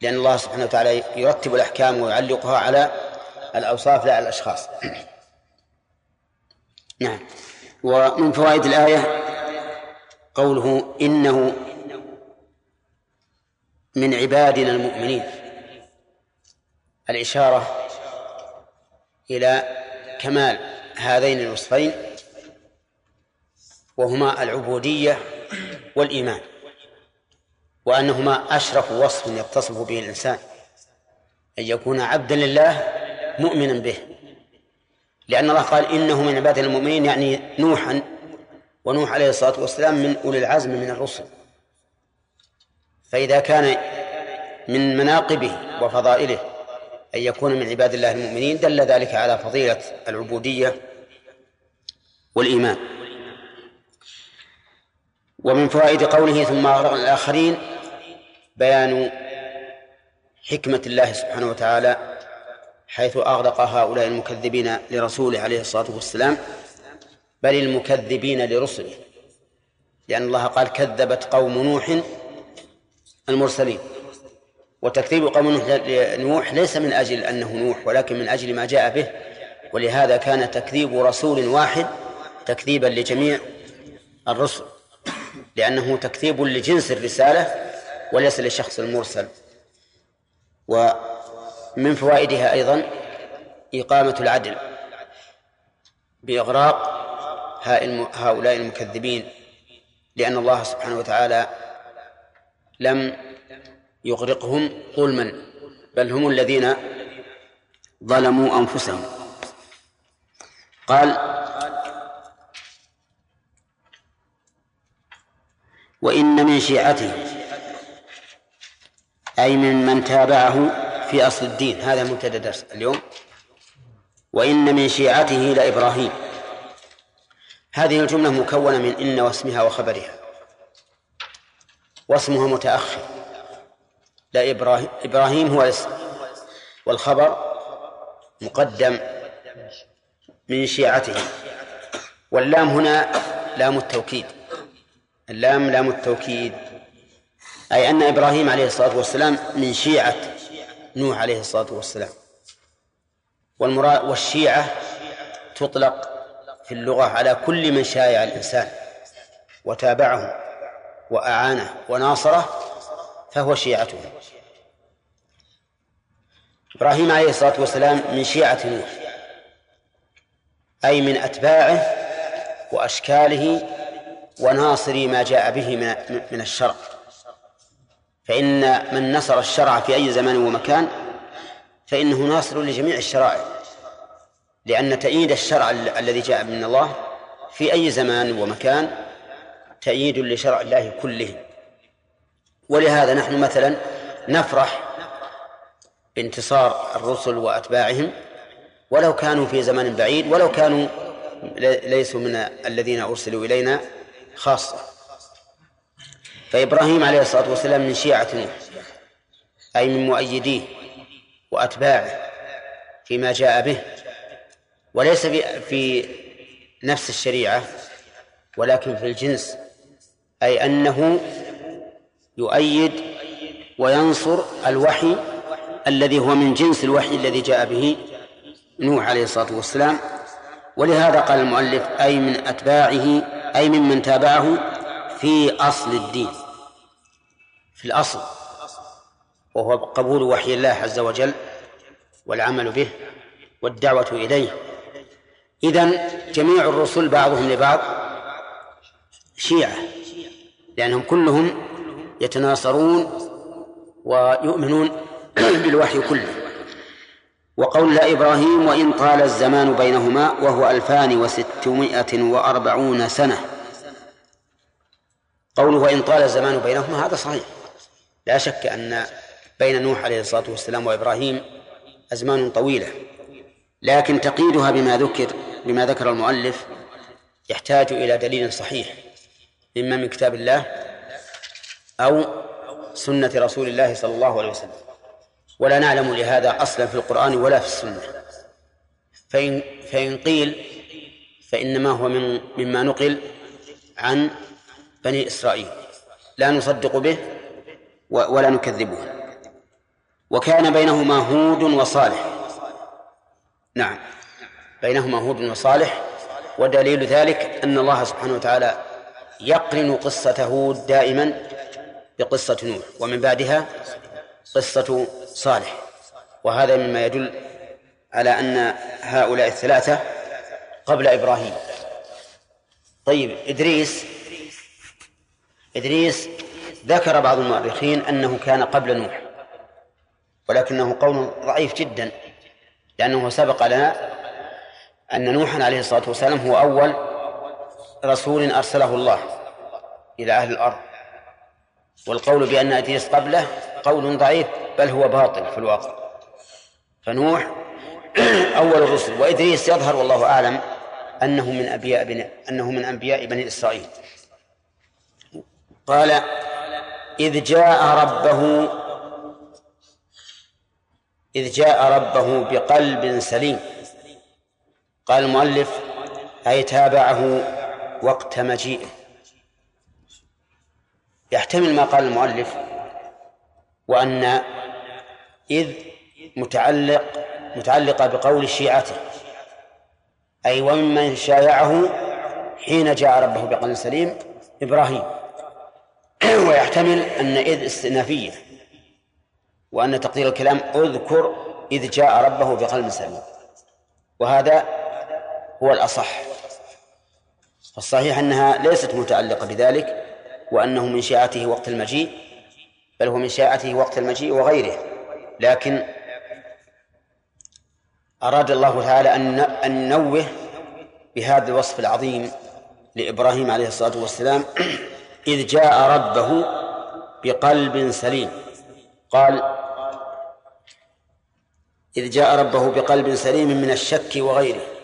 لأن الله سبحانه وتعالى يرتب الأحكام ويعلقها على الأوصاف لا على الأشخاص. نعم. ومن فوائد الآية قوله إنه من عبادنا المؤمنين. الإشارة إلى كمال هذين الوصفين وهما العبودية والإيمان وأنهما أشرف وصف يتصف به الإنسان أن يكون عبدا لله مؤمنا به. لأن الله قال إنه من عباد المؤمنين يعني نوحا ونوح عليه الصلاة والسلام من أولي العزم من الرسل. فإذا كان من مناقبه وفضائله أن يكون من عباد الله المؤمنين دل ذلك على فضيلة العبودية والإيمان. ومن فوائد قوله ثم أغرقنا الآخرين بيان حكمة الله سبحانه وتعالى حيث أغرق هؤلاء المكذبين لرسوله عليه الصلاة والسلام بل المكذبين لرسله لأن الله قال كذبت قوم نوح المرسلين. وتكذيب قوم نوح ليس من أجل أنه نوح ولكن من أجل ما جاء به ولهذا كان تكذيب رسول واحد تكذيبا لجميع الرسل. لأنه تكذيب لجنس الرسالة وليس للشخص المرسل. ومن فوائدها أيضا إقامة العدل بإغراق هؤلاء المكذبين لأن الله سبحانه وتعالى لم يغرقهم ظلما بل هم الذين ظلموا أنفسهم. قال وإن من شيعته أي من من تابعه في أصل الدين. هذا مبتدأ درس اليوم. وإن من شيعته لإبراهيم هذه الجملة مكونة من إن واسمها وخبرها. واسمها متأخر. لا إبراهيم إبراهيم هو الاسم. والخبر مقدم من شيعته. واللام هنا لام التوكيد. اللام لام التوكيد. أي أن إبراهيم عليه الصلاة والسلام من شيعة نوح عليه الصلاة والسلام. والمراد والشيعة تطلق في اللغة على كل من شايع الإنسان وتابعه وأعانه وناصره فهو شيعته. إبراهيم عليه الصلاة والسلام من شيعة نوح أي من أتباعه وأشكاله وناصري ما جاء به من الشرع. فإن من نصر الشرع في أي زمان ومكان فإنه ناصر لجميع الشرائع لأن تأييد الشرع الذي جاء من الله في أي زمان ومكان تأييد لشرع الله كله. ولهذا نحن مثلا نفرح بانتصار الرسل وأتباعهم ولو كانوا في زمن بعيد ولو كانوا ليسوا من الذين أرسلوا إلينا خاصة. فإبراهيم عليه الصلاة والسلام من شيعة نوح أي من مؤيديه وأتباعه فيما جاء به وليس في, في نفس الشريعة ولكن في الجنس أي أنه يؤيد وينصر الوحي الذي هو من جنس الوحي الذي جاء به نوح عليه الصلاة والسلام. ولهذا قال المؤلف أي من أتباعه أي ممن تابعه في أصل الدين في الأصل وهو قبول وحي الله عز وجل والعمل به والدعوة إليه. إذن جميع الرسل بعضهم لبعض شيعة لأنهم كلهم يتناصرون ويؤمنون بالوحي كله. وقول إبراهيم وإن طال الزمان بينهما وهو ألفان وستمائة وأربعون سنة. قوله وإن طال الزمان بينهما هذا صحيح. لا شك أن بين نوح عليه الصلاة والسلام وإبراهيم أزمان طويلة. لكن تقييدها بما ذكر بما ذكر المؤلف يحتاج إلى دليل صحيح إما من كتاب الله أو سنة رسول الله صلى الله عليه وسلم. ولا نعلم لهذا أصلا في القرآن ولا في السنة. فإن فإن قيل فإنما هو من مما نقل عن بني إسرائيل. لا نصدق به ولا نكذبه. وكان بينهما هود وصالح. نعم. بينهما هود وصالح ودليل ذلك أن الله سبحانه وتعالى يقرن قصة هود دائما بقصة نوح. ومن بعدها قصة صالح. وهذا مما يدل على أن هؤلاء الثلاثة قبل إبراهيم. طيب إدريس إدريس ذكر بعض المؤرخين أنه كان قبل نوح ولكنه قول ضعيف جدا لأنه سبق لنا أن نوحا عليه الصلاة والسلام هو أول رسول أرسله الله إلى أهل الأرض. والقول بأن إدريس قبله قول ضعيف بل هو باطل في الواقع. فنوح أول الرسل. وإدريس يظهر والله أعلم أنه من أنبياء بني أنه من أنبياء بني إسرائيل. قال إذ جاء ربه إذ جاء ربه بقلب سليم. قال المؤلف أي تابعه وقت مجيئه. يحتمل ما قال المؤلف وأن إذ متعلق متعلقة بقول شيعته أي وممن شايعه حين جاء ربه بقلب سليم إبراهيم. ويحتمل أن إذ استئنافية وأن تقدير الكلام أذكر إذ جاء ربه بقلب سليم. وهذا هو الأصح. الصحيح أنها ليست متعلقة بذلك وأنه من شيعته وقت المجيء بل هو من شيعته وقت المجيء وغيره. لكن أراد الله تعالى أن ننوه بهذا الوصف العظيم لإبراهيم عليه الصلاة والسلام إذ جاء ربه بقلب سليم. قال إذ جاء ربه بقلب سليم من الشك وغيره.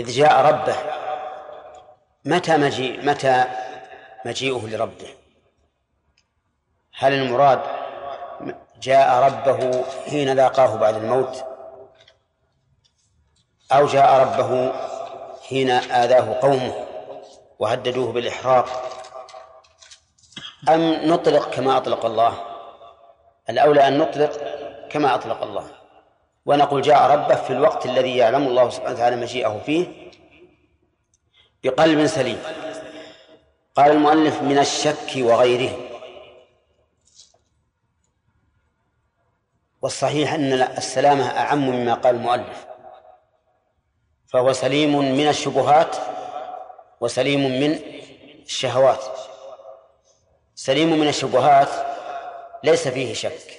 إذ جاء ربه متى مجيء متى مجيئه لربه. هل المراد جاء ربه حين لاقاه بعد الموت؟ أو جاء ربه حين آذاه قومه وهددوه بالإحراق؟ أم نطلق كما أطلق الله؟ الأولى أن نطلق كما أطلق الله. ونقول جاء ربه في الوقت الذي يعلم الله سبحانه وتعالى مجيئه فيه بقلب سليم. قال المؤلف من الشك وغيره. والصحيح أن السلامة أعم مما قال المؤلف. فهو سليم من الشبهات وسليم من الشهوات. سليم من الشبهات ليس فيه شك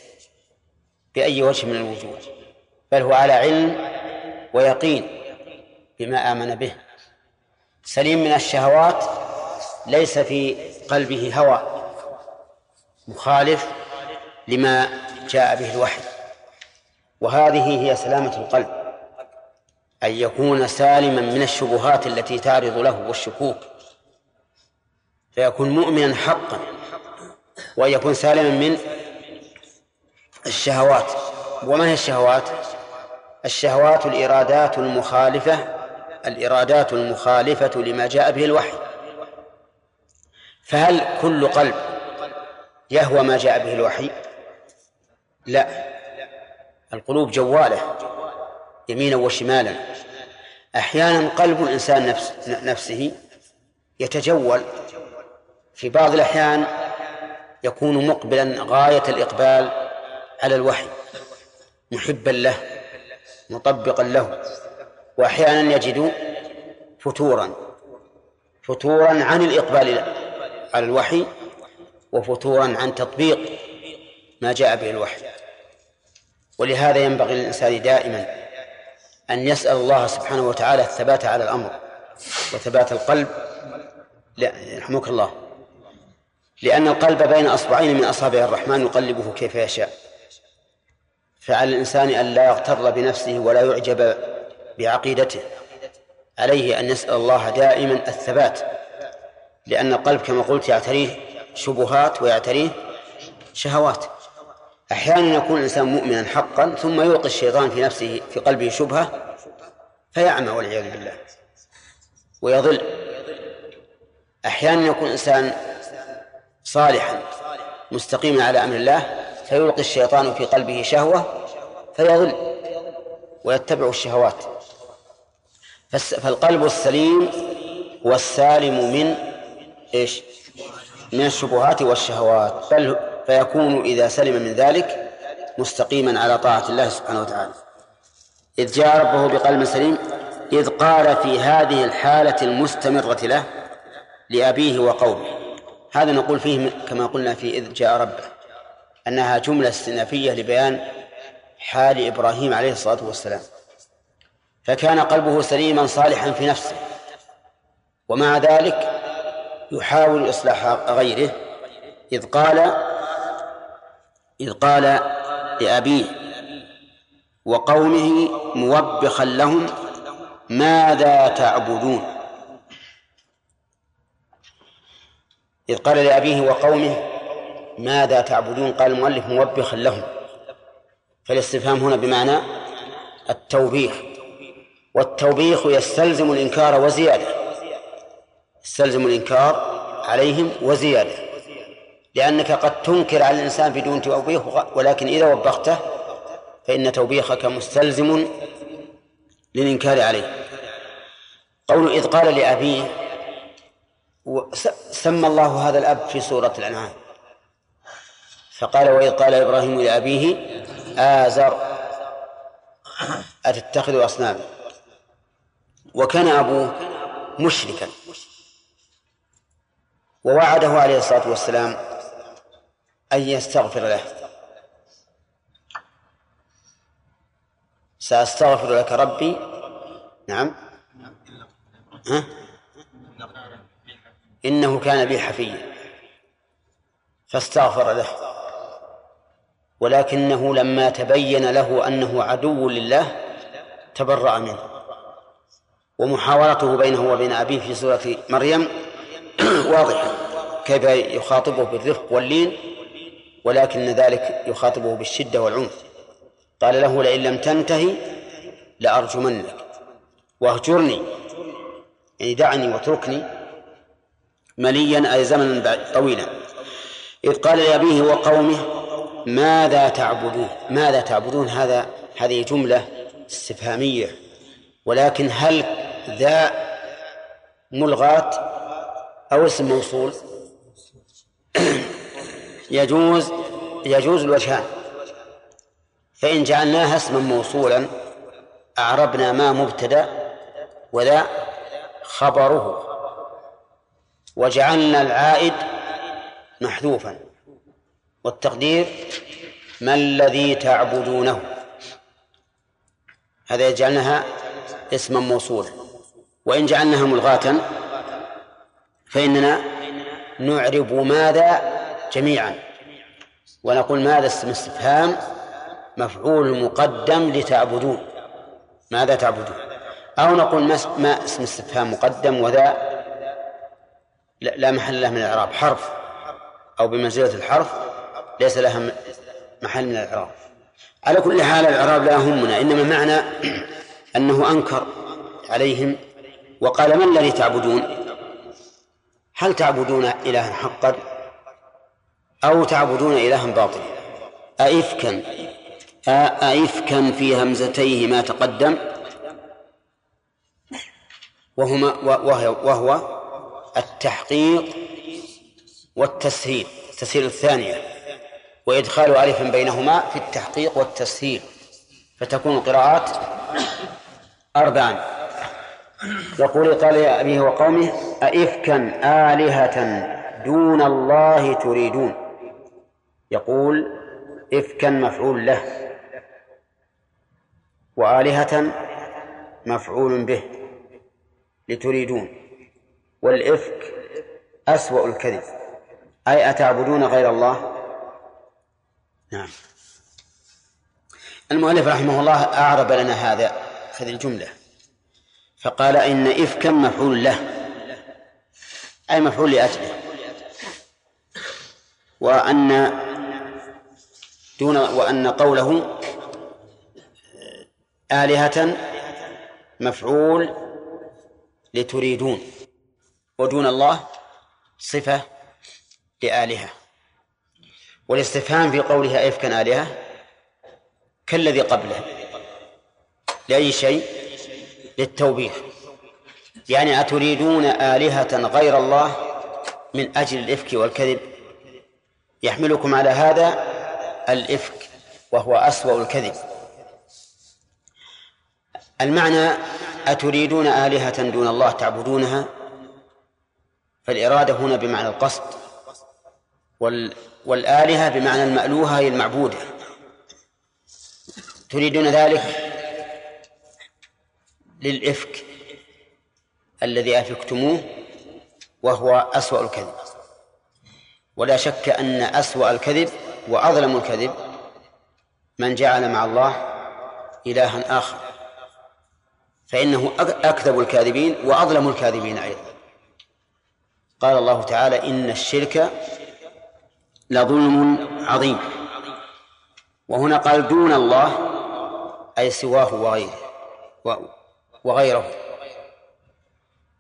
بأي وجه من الوجوه بل هو على علم ويقين بما آمن به. سليم من الشهوات ليس في قلبه هوى مخالف لما جاء به الوحي. وهذه هي سلامة القلب أن يكون سالما من الشبهات التي تعرض له والشكوك. فيكون مؤمنا حقا وأن يكون سالما من الشهوات. وما هي الشهوات؟ الشهوات الإرادات المخالفة الإرادات المخالفة لما جاء به الوحي. فهل كل قلب يهوى ما جاء به الوحي؟ لا. القلوب جوالة يمينا وشمالا. أحيانا قلب الإنسان نفس نفسه يتجول. في بعض الأحيان يكون مقبلا غاية الإقبال على الوحي محبا له مطبقا له. وأحيانا يجد فتورا فتورا عن الإقبال على الوحي وفتورا عن تطبيق ما جاء به الوحي. ولهذا ينبغي للإنسان دائما أن يسأل الله سبحانه وتعالى الثبات على الأمر وثبات القلب. لا يرحمك الله. لأن القلب بين أصبعين من أصابع الرحمن يقلبه كيف يشاء. فعلى الإنسان أن لا يغتر بنفسه ولا يعجب بعقيدته. عليه أن يسأل الله دائما الثبات لأن القلب كما قلت يعتريه شبهات ويعتريه شهوات. أحيانا يكون الإنسان مؤمنا حقا ثم يلقي الشيطان في نفسه في قلبه شبهة فيعمى والعياذ بالله ويضل. أحيانا يكون إنسان صالحا مستقيما على أمر الله فيلقي الشيطان في قلبه شهوة فيضل ويتبع الشهوات. فالقلب السليم هو السالم من إيش؟ من الشبهات والشهوات بل فيكون إذا سلم من ذلك مستقيما على طاعة الله سبحانه وتعالى. إذ جاء ربه بقلب سليم إذ قال في هذه الحالة المستمرة له لأبيه وقومه. هذا نقول فيه كما قلنا في إذ جاء ربه أنها جملة استئنافية لبيان حال إبراهيم عليه الصلاة والسلام. فكان قلبه سليما صالحا في نفسه. ومع ذلك يحاول إصلاح غيره إذ قال إذ قال لأبيه وقومه موبخا لهم ماذا تعبدون؟ إذ قال لأبيه وقومه ماذا تعبدون؟ قال المؤلف موبخا لهم. فالاستفهام هنا بمعنى التوبيخ والتوبيخ يستلزم الإنكار وزيادة. يستلزم الإنكار عليهم وزيادة لأنك قد تنكر على الإنسان بدون توبيخ ولكن إذا وبخته فإن توبيخك مستلزم للإنكار عليه. قول إذ قال لأبيه سمى الله هذا الأب في سورة الأنعام. فقال وإذ قال إبراهيم لأبيه آزر أتتخذ أصناما؟ وكان أبوه مشركا. ووعده عليه الصلاة والسلام أن يستغفر له. سأستغفر لك ربي. نعم. ها؟ إنه كان بي حفيا. فاستغفر له. ولكنه لما تبين له أنه عدو لله تبرأ منه. ومحاورته بينه وبين أبيه في سورة مريم واضحة. كيف يخاطبه بالرفق واللين ولكن ذلك يخاطبه بالشدة والعنف. قال له لئن لم تنتهي لأرجمنك. واهجرني. يعني دعني واتركني مليا أي زمنا طويلا. إذ قال لأبيه وقومه ماذا تعبدون؟ ماذا تعبدون؟ هذا هذه جملة استفهامية. ولكن هل ذا ملغاة أو اسم موصول. يجوز يجوز الوجهان. فإن جعلناها اسما موصولا أعربنا ما مبتدأ وذا خبره. وجعلنا العائد محذوفا. والتقدير ما الذي تعبدونه؟ هذا يجعلناها اسما موصولا. وإن جعلناها ملغاة فإننا نعرب ماذا جميعا. ونقول ماذا اسم استفهام مفعول مقدم لتعبدون. ماذا تعبدون؟ أو نقول ما اسم استفهام مقدم وذا لا محل له من الإعراب حرف. أو بمنزلة الحرف ليس لها محل من الإعراب. على كل حال الإعراب لا يهمنا إنما معنى أنه أنكر عليهم وقال ما الذي تعبدون؟ هل تعبدون إلها حقا أو تعبدون إلها باطلا؟ أئفكا أئفكا في همزتيه ما تقدم؟ وهما وهو, وهو التحقيق والتسهيل التسهيل الثانية وإدخال ألف بينهما في التحقيق والتسهيل فتكون القراءات أربعا. يقول قال يا أبيه وقومه أئفكا آلهة دون الله تريدون؟ يقول إفكا مفعول له وآلهة مفعول به لتريدون والإفك أسوأ الكذب. أي أتعبدون غير الله؟ نعم. المؤلف رحمه الله أعرب لنا هذا هذه الجملة. فقال إن إفكا مفعول له أي مفعول لأجله. وأن دون وأن قوله آلهة مفعول لتريدون ودون الله صفة لآلهة. والاستفهام في قولها إفكا آلهة كالذي قبله لأي شيء؟ للتوبيخ. يعني أتريدون آلهة غير الله من أجل الإفك والكذب؟ يحملكم على هذا الإفك وهو أسوأ الكذب. المعنى أتريدون آلهة دون الله تعبدونها؟ فالإرادة هنا بمعنى القصد وال والآلهة بمعنى المألوهة هي المعبودة. تريدون ذلك؟ للإفك الذي أفكتموه وهو أسوأ الكذب. ولا شك أن أسوأ الكذب وأظلم الكذب من جعل مع الله إلها آخر. فإنه أكذب الكاذبين وأظلم الكاذبين أيضا. قال الله تعالى إن الشرك لظلم عظيم. وهنا قال دون الله أي سواه وغيره. وغيره.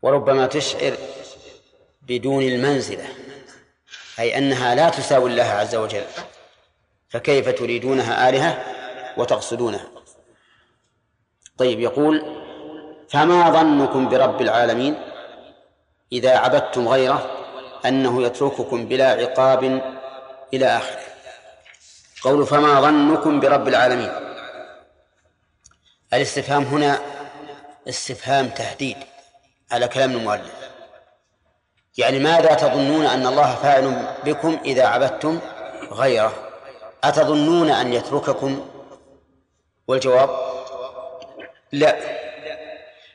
وربما تشعر بدون المنزلة أي أنها لا تساوي الله عز وجل فكيف تريدونها آلهة وتقصدونها؟ طيب يقول فما ظنكم برب العالمين إذا عبدتم غيره أنه يترككم بلا عقاب إلى آخره؟ قول فما ظنكم برب العالمين. الاستفهام هنا استفهام تهديد على كلام المؤلف. يعني ماذا تظنون أن الله فاعل بكم إذا عبدتم غيره؟ أتظنون أن يترككم؟ والجواب؟ لا.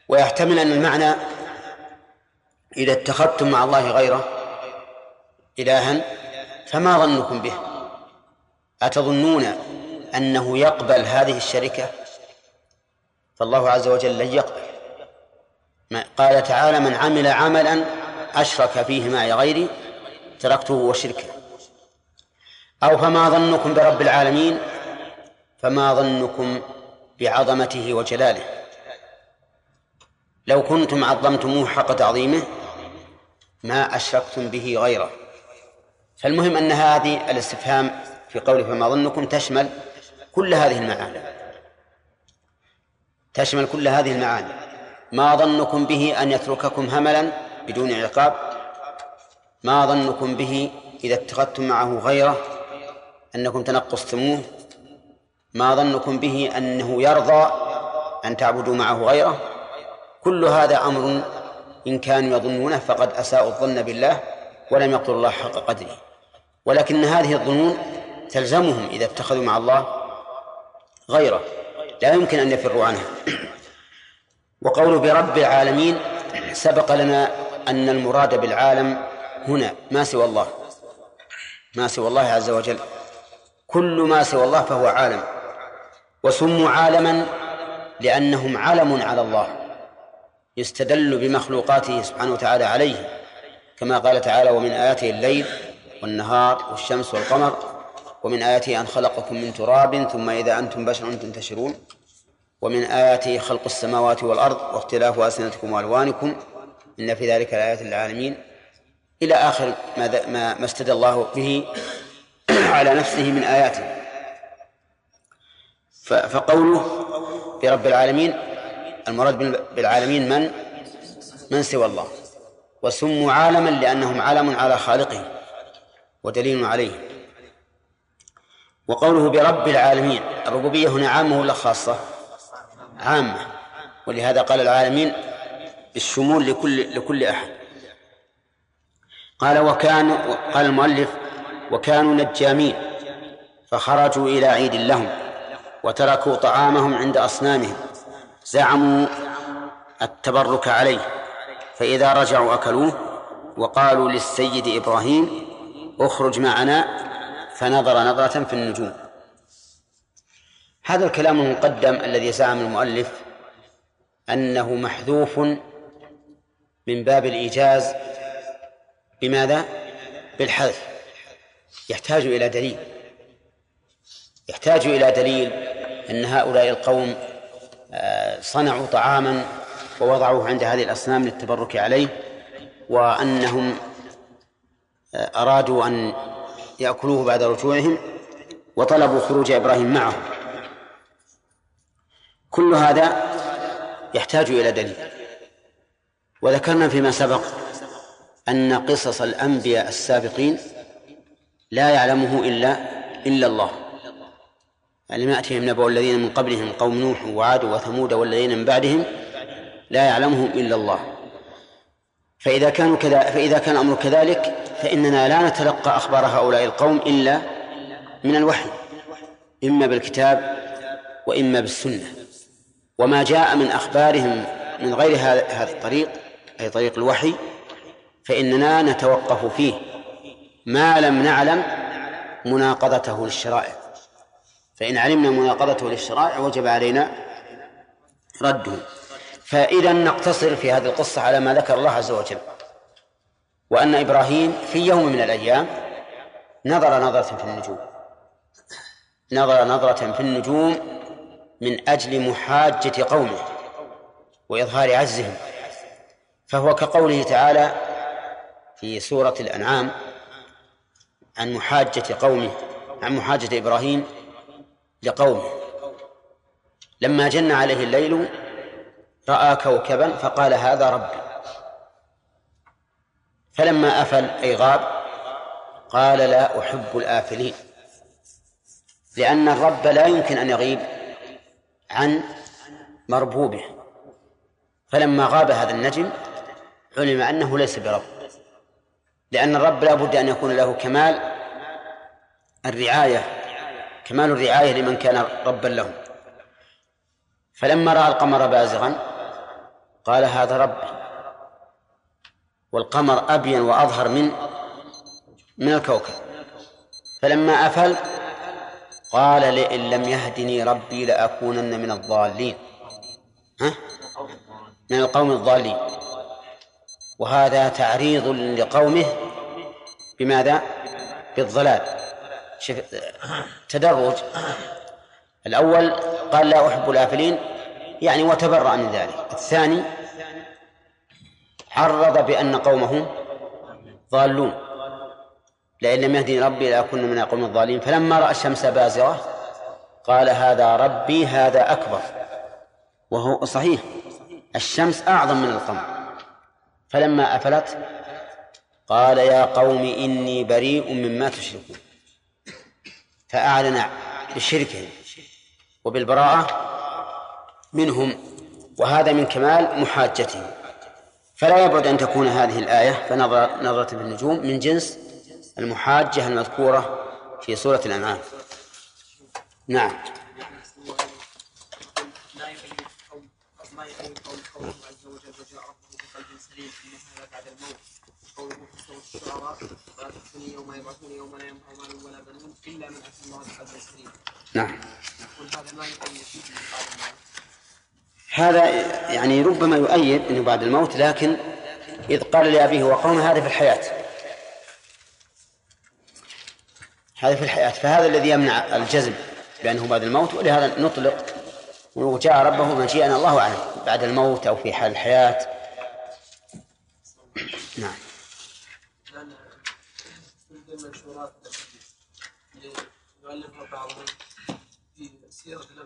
ويحتمل أن المعنى إذا اتخذتم مع الله غيره إلها فما ظنكم به؟ أتظنون أنه يقبل هذه الشركة؟ فالله عز وجل لن يقبل. قال تعالى من عمل عملا أشرك فيه معي غيري تركته وشركه. أو فما ظنكم برب العالمين فما ظنكم بعظمته وجلاله. لو كنتم عظمتموه حق تعظيمه ما أشركتم به غيره. فالمهم أن هذه الاستفهام في قوله فما ظنكم تشمل كل هذه المعاني. تشمل كل هذه المعاني. ما ظنكم به أن يترككم هملا بدون عقاب؟ ما ظنكم به إذا اتخذتم معه غيره أنكم تنقصتموه؟ ما ظنكم به أنه يرضى أن تعبدوا معه غيره؟ كل هذا أمر إن كانوا يظنونه فقد أساءوا الظن بالله ولم يقدروا الله حق قدره. ولكن هذه الظنون تلزمهم إذا اتخذوا مع الله غيره. لا يمكن أن يفروا عنها. وقول برب العالمين سبق لنا أن المراد بالعالم هنا ما سوى الله. ما سوى الله عز وجل. كل ما سوى الله فهو عالم. وسموا عالما لأنهم علم على الله. يستدل بمخلوقاته سبحانه وتعالى عليه. كما قال تعالى ومن آياته الليل والنهار والشمس والقمر ومن آياته أن خلقكم من تراب ثم إذا أنتم بشر تنتشرون. ومن آياته خلق السماوات والأرض واختلاف ألسنتكم وألوانكم. إن في ذلك لآيات للعالمين. إلى آخر ما, ما ما استدل الله به على نفسه من آياته. فقوله برب العالمين المراد بال- بالعالمين من؟ من سوى الله. وسموا عالما لأنهم علم على خالقه ودليل عليه. وقوله برب العالمين الربوبية هنا عامة ولا خاصة؟ عامة. ولهذا قال العالمين بالشمول لكل لكل أحد. قال وكانوا قال المؤلف وكانوا نجامين فخرجوا إلى عيد لهم وتركوا طعامهم عند أصنامهم زعموا التبرك عليه فإذا رجعوا أكلوه وقالوا للسيد إبراهيم اخرج معنا فنظر نظرة في النجوم. هذا الكلام المقدم الذي زعم المؤلف أنه محذوف من باب الإيجاز بماذا؟ بالحذف. يحتاج إلى دليل. يحتاج إلى دليل أن هؤلاء القوم آه، صنعوا طعاما ووضعوه عند هذه الأصنام للتبرك عليه وأنهم آه، أرادوا أن يأكلوه بعد رجوعهم وطلبوا خروج إبراهيم معهم. كل هذا يحتاج إلى دليل. وذكرنا فيما سبق أن قصص الأنبياء السابقين لا يعلمه إلا إلا الله. لم يأتهم نبأ الذين من قبلهم قوم نوح وعاد وثمود والذين من بعدهم لا يعلمهم إلا الله. فإذا كانوا كذا فإذا كان الأمر كذلك فإننا لا نتلقى أخبار هؤلاء القوم إلا من الوحي إما بالكتاب وإما بالسنة. وما جاء من أخبارهم من غير هذا الطريق أي طريق الوحي فإننا نتوقف فيه. ما لم نعلم مناقضته للشرائع. فإن علمنا مناقضته للشرائع وجب علينا رده. فإذا نقتصر في هذه القصة على ما ذكر الله عز وجل. وأن إبراهيم في يوم من الأيام نظر نظرة في النجوم. نظر نظرة في النجوم من أجل محاجة قومه وإظهار عجزهم. فهو كقوله تعالى في سورة الأنعام عن محاجة قومه عن محاجة إبراهيم لقومه. لما جن عليه الليل رأى كوكبا فقال هذا ربي. فلما أفل أي غاب قال لا أحب الآفلين لأن الرب لا يمكن أن يغيب عن مربوبه. فلما غاب هذا النجم علم أنه ليس برب لأن الرب لا بد أن يكون له كمال الرعاية كمال الرعاية لمن كان ربا له. فلما رأى القمر بازغا قال هذا ربي والقمر أبين وأظهر من من الكوكب. فلما أفل قال لئن لم يهدني ربي لأكونن من الضالين. ها؟ من القوم الضالين. وهذا تعريض لقومه بماذا؟ بالضلال. شف... تدرج. الأول قال لا أحب الآفلين يعني وتبرأ من ذلك. الثاني عرض بأن قومه ضالون. لئن لم يهدني ربي لأكون من القوم الضالين فلما رأى الشمس بازغة قال هذا ربي هذا أكبر. وهو صحيح الشمس أعظم من القمر. فلما أفلت قال يا قوم إني بريء مما تشركون. فأعلن بشركهم وبالبراءة منهم وهذا من كمال محاجتهم. فلا يبعد أن تكون هذه الآية فنظر نظرة بالنجوم من جنس المحاجة المذكورة في سورة الأنعام. نعم. يوم يبعثون يوم لا ينفع مال ولا بنون الا من اتى الله بقلب سليم نعم. هذا ما هذا يعني ربما يؤيد إنه بعد الموت لكن إذ قال لأبيه وقومه هذا في الحياة. هذا في الحياة فهذا الذي يمنع الجزم بأنه بعد الموت ولهذا نطلق وجاء ربه مجيئنا الله اعلم بعد الموت أو في حال الحياة. نعم. من يؤلفها بعضهم في الانبياء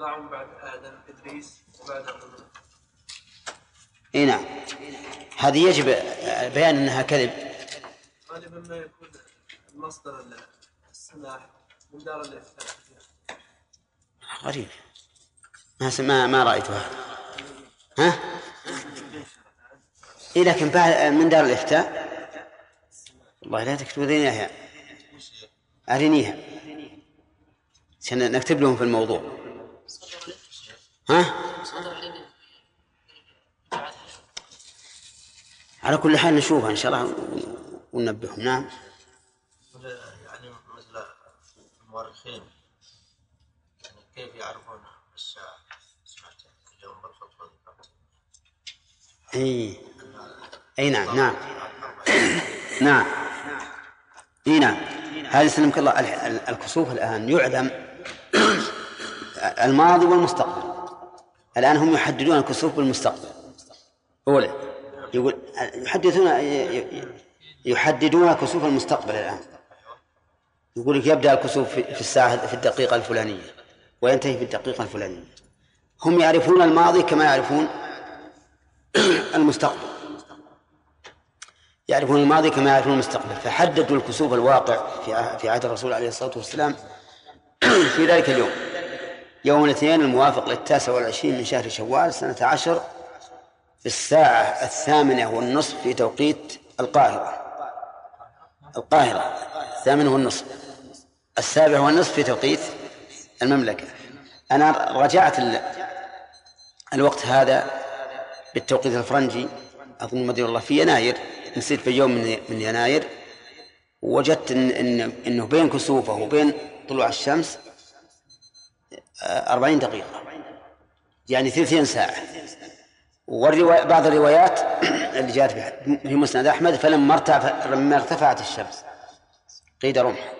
يضعون بعد آدم إدريس وبعد إي نعم. هذه يجب بيان أنها كذب. غالبا ما يكون المصدر السماح من دار الافتاء غريب. ما ما ما رأيت هذا. ها؟ إيه لكن بعد من دار الإفتاء والله لا تكتبونيها أرنيها عشان نكتب لهم في الموضوع. ها؟ على كل حال نشوفها إن شاء الله وننبههم. نعم. يعني مثل المؤرخين يعني كيف يعرفون الساعة سمعت اليوم بالخطبة ذكرت. اي اي نعم نعم. نعم. اي نعم. هذا يسلمك الله. ال- ال- الكسوف الآن يعلم الماضي والمستقبل. الآن هم يحددون الكسوف بالمستقبل اولى يقول يحدثون يحددون كسوف المستقبل الآن. يقول لك يبدأ الكسوف في الساعة في الدقيقة الفلانية وينتهي في الدقيقة الفلانية. هم يعرفون الماضي كما يعرفون المستقبل. يعرفون الماضي كما يعرفون المستقبل. فحددوا الكسوف الواقع في عهد الرسول عليه الصلاة والسلام في ذلك اليوم. يوم الاثنين الموافق للتاسع والعشرين من شهر شوال سنة عشر في الساعة الثامنة والنصف في توقيت القاهرة. القاهرة. الثامنة والنصف. السابع والنصف في توقيت المملكة. أنا رجعت ال- الوقت هذا بالتوقيت الفرنجي. أظن مدري الله في يناير. نسيت في يوم من يناير. وجدت إن, إن إنه بين كسوفه وبين طلوع الشمس أربعين دقيقة. يعني ثلثين ساعة. والرواية بعض الروايات اللي جاءت في- مسند أحمد فلما ارتفع لما ارتفعت الشمس. قيد رمح.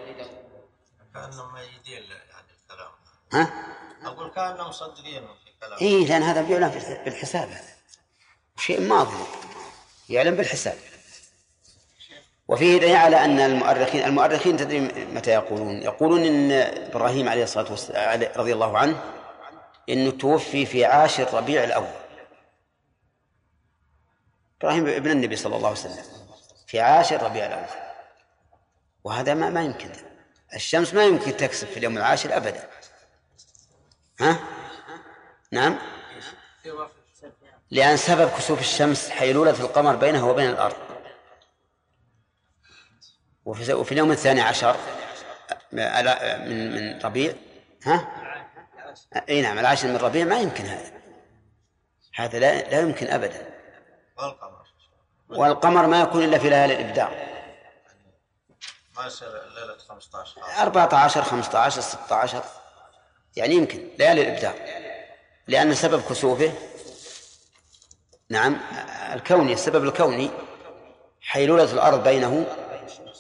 كأنهم يعني الكلام. ها؟ أقول كأنهم مصدقين في كلام إيه لأن هذا بيعلم في- بالحساب هذا شيء ماضي يعلم بالحساب. وفيه دليل على أن المؤرخين المؤرخين تدري متى يقولون؟ يقولون إن إبراهيم عليه الصلاة والسلام رضي الله عنه إنه توفي في عاشر ربيع الأول. إبراهيم ابن النبي صلى الله عليه وسلم في عاشر ربيع الأول. وهذا ما ما يمكن. الشمس ما يمكن تكسب في اليوم العاشر أبدا. ها؟ نعم؟ لأن سبب كسوف الشمس حيلولة القمر بينه وبين الأرض. وفي اليوم الثاني عشر من من ربيع ها؟ إي نعم العاشر من ربيع ما يمكن هذا. هذا لا لا يمكن أبدا. والقمر. والقمر ما يكون إلا في ليالي الإبداع. ما يصير ليلة 15 14 15 16 يعني يمكن ليالي الإبداع. لأن سبب كسوفه نعم الكوني السبب الكوني حيلولة الأرض بينه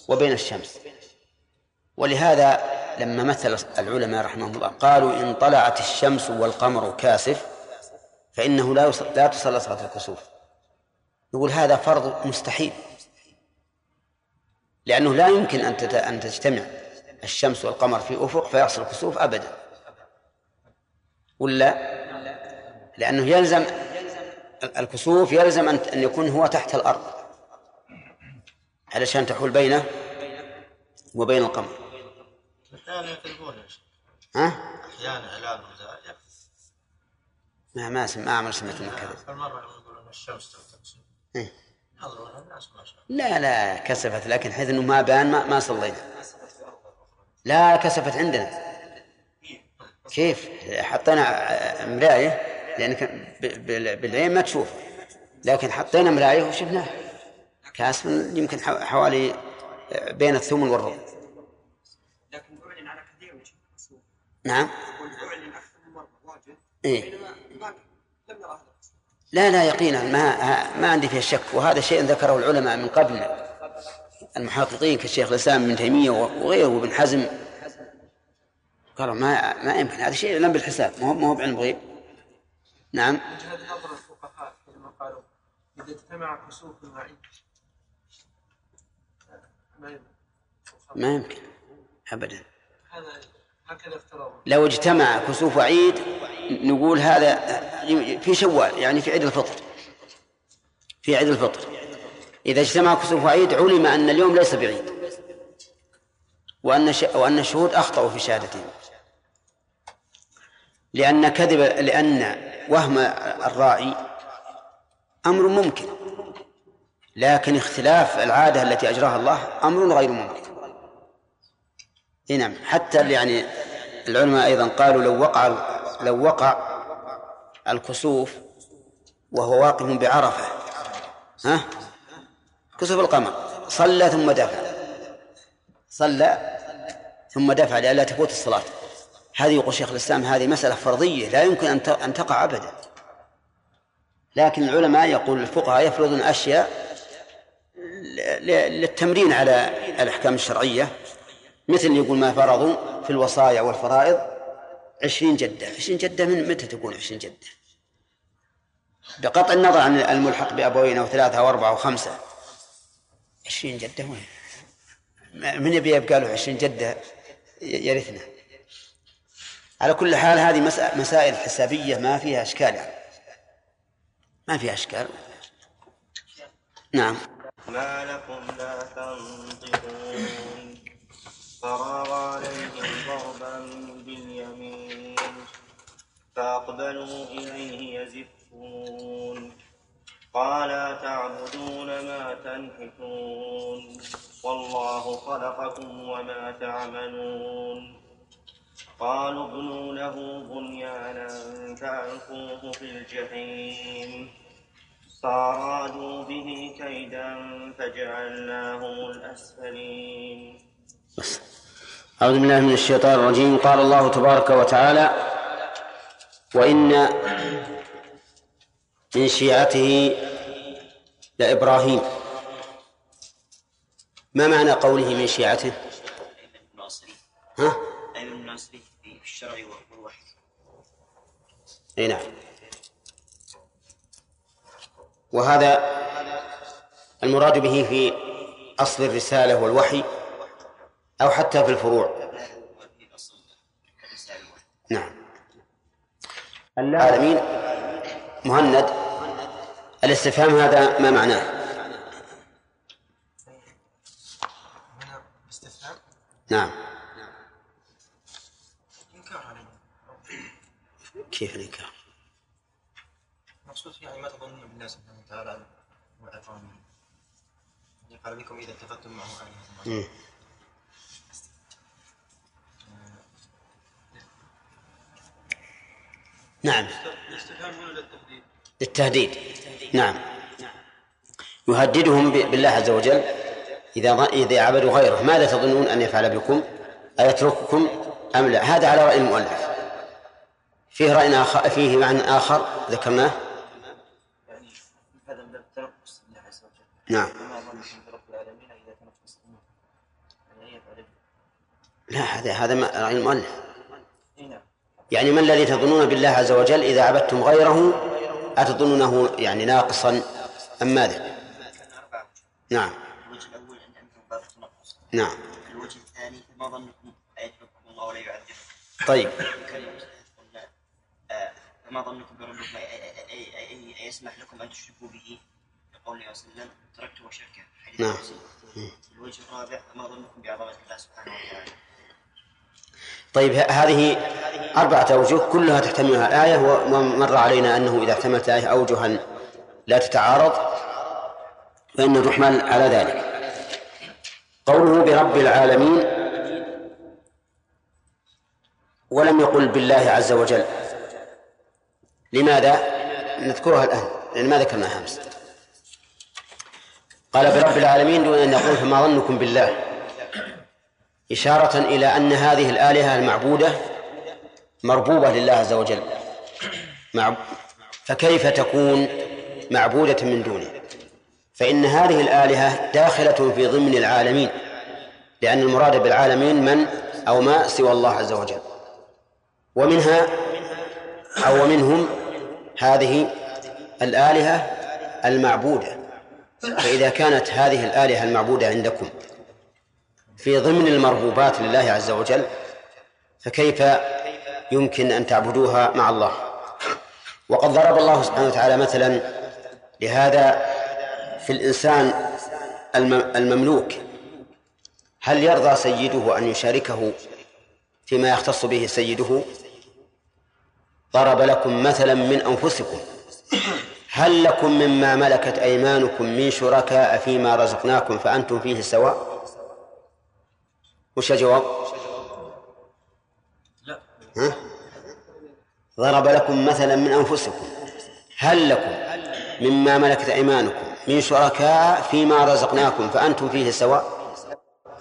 وبين الشمس. ولهذا لما مثل العلماء رحمهم الله قالوا إن طلعت الشمس والقمر كاسف فإنه لا لا تصلى صلاة الكسوف. نقول هذا فرض مستحيل. لأنه لا يمكن أن أن تجتمع الشمس والقمر في أفق فيحصل كسوف أبدا. ولا؟ لأنه يلزم الكسوف يلزم أن يكون هو تحت الأرض. علشان تحول بينه وبين القمر. أحيانا شيخ. ها؟ أحيانا ذا ما ما ما عمر سمعت من كذا كل مرة يقولون الشمس إيه. لا لا كسفت لكن حيث إنه ما بان ما, ما صلينا. لا كسفت عندنا. كيف؟ حطينا مراية لأنك بالعين ما تشوف. لكن حطينا مراية وشفناه كاسف يمكن حو- حوالي بين الثمن والربع. لكن اعلن على كثير من نعم. اعلن أكثر من مره واجد إيه. لا لا يقينا ما ما عندي فيه شك. وهذا شيء ذكره العلماء من قبلنا المحققين كالشيخ الإسلام ابن تيمية وغيره وابن حزم. قالوا ما ما يمكن هذا شيء لم بالحساب. ما هو ما هو بعلم غيب. نعم. وجهة نظر الفقهاء حينما قالوا إذا اجتمع كسوف وعيد ما يمكن. افترضوا لو اجتمع كسوف وعيد نقول هذا في شوال يعني في عيد الفطر. في عيد الفطر. إذا اجتمع كسوف وعيد علم أن اليوم ليس بعيد. وأن. وأن الشهود أخطأوا في شهادتهم. لأن كذب لأن وهم الراعي أمر ممكن. لكن اختلاف العادة التي أجراها الله أمر غير ممكن. نعم حتى يعني العلماء أيضا قالوا لو وقع لو وقع الكسوف وهو واقف بعرفة ها؟ كسوف القمر صلى ثم دفع. صلى ثم دفع لئلا تفوت الصلاة. هذه يقول شيخ الإسلام هذه مسألة فرضية لا يمكن أن تقع أبدا. لكن العلماء يقول الفقهاء يفرضون أشياء للتمرين على الأحكام الشرعية مثل يقول ما فرضوا في الوصايا والفرائض عشرين جدة. عشرين جدة من متى تكون عشرين جدة؟ بقطع النظر عن الملحق بأبوين أو ثلاثة أو أربعة أو خمسة. عشرين جدة وين؟ من يبي يبقى له عشرين جدة يرثنا؟ على كل حال هذه مسا- مسائل حسابية ما فيها أشكال يعني. ما فيها أشكال. نعم. ما لكم لا تنطقون. فراغ عليهم ضربا باليمين فأقبلوا إليه يزفون. قال تعبدون ما تنحتون؟ والله خلقكم وما تعملون. قالوا ابنوا له بنيانا فألقوه في الجحيم. فأرادوا به كيدا فجعلناهم الأسفلين. أعوذ بالله من الشيطان الرجيم. قال الله تبارك وتعالى وإن من شيعته لإبراهيم. ما معنى قوله من شيعته؟ ها؟ أي من الناصري في الشرع والوحي. أي نعم. وهذا المراد به في أصل الرسالة والوحي أو حتى في الفروع. نعم. العالمين مهند. الاستفهام هذا ما معناه؟ نعم. كيف الإنكار مقصود يعني ما تظنون بالله سبحانه وتعالى وعظامه يعني قال لكم إذا اتخذتم معه آلهة مم. نعم. للتهديد. نعم. يهددهم بالله عز وجل. إذا إذا عبدوا غيره ماذا تظنون أن يفعل بكم؟ أيترككم أم لا؟ هذا على رأي المؤلف. فيه رأي آخر فيه معنى آخر ذكرناه يعني هذا من باب التنفس لله عز وجل نعم وما ظنكم برب العالمين اذا تنفس يعني ان يفعل لا هذا هذا ما- رأي المؤلف نعم يعني ما الذي تظنون بالله عز وجل إذا عبدتم غيره أتظنونه يعني ناقصا أم ماذا نعم الوجه الأول أن أنتم باب نعم الوجه الثاني فما ظنكم أيترككم الله ولا يعذبكم طيب آه، فما ظنكم بربكم أي- أي- أي- أي يسمح لكم أن تشركوا به يقول عليه وسلم تركت وشركه حديث نعم. الوجه الرابع فما ظنكم بعظمة الله سبحانه وتعالى؟ طيب هذه أربعة أوجه كلها تحتملها الآية ومر علينا أنه إذا احتملت الآية أوجها لا تتعارض فإن تحمل على ذلك. قوله برب العالمين ولم يقل بالله عز وجل. لماذا؟ نذكرها الآن لأن ما ذكرناها أمس. قال برب العالمين دون أن يقول فما ظنكم بالله. إشارة إلى أن هذه الآلهة المعبودة مربوبة لله عز وجل. فكيف تكون معبودة من دونه؟ فإن هذه الآلهة داخلة في ضمن العالمين لأن المراد بالعالمين من؟ أو ما سوى الله عز وجل. ومنها أو ومنهم هذه الآلهة المعبودة. فإذا كانت هذه الآلهة المعبودة عندكم في ضمن المربوبات لله عز وجل فكيف يمكن أن تعبدوها مع الله؟ وقد ضرب الله سبحانه وتعالى مثلا لهذا في الإنسان الم- المملوك. هل يرضى سيده أن يشاركه فيما يختص به سيده؟ ضرب لكم مثلا من أنفسكم. هل لكم مما ملكت أيمانكم من شركاء فيما رزقناكم فأنتم فيه سواء وش الجواب؟ لا. ها؟ ضرب لكم مثلا من أنفسكم. هل لكم مما ملكت أيمانكم من شركاء فيما رزقناكم فأنتم فيه سواء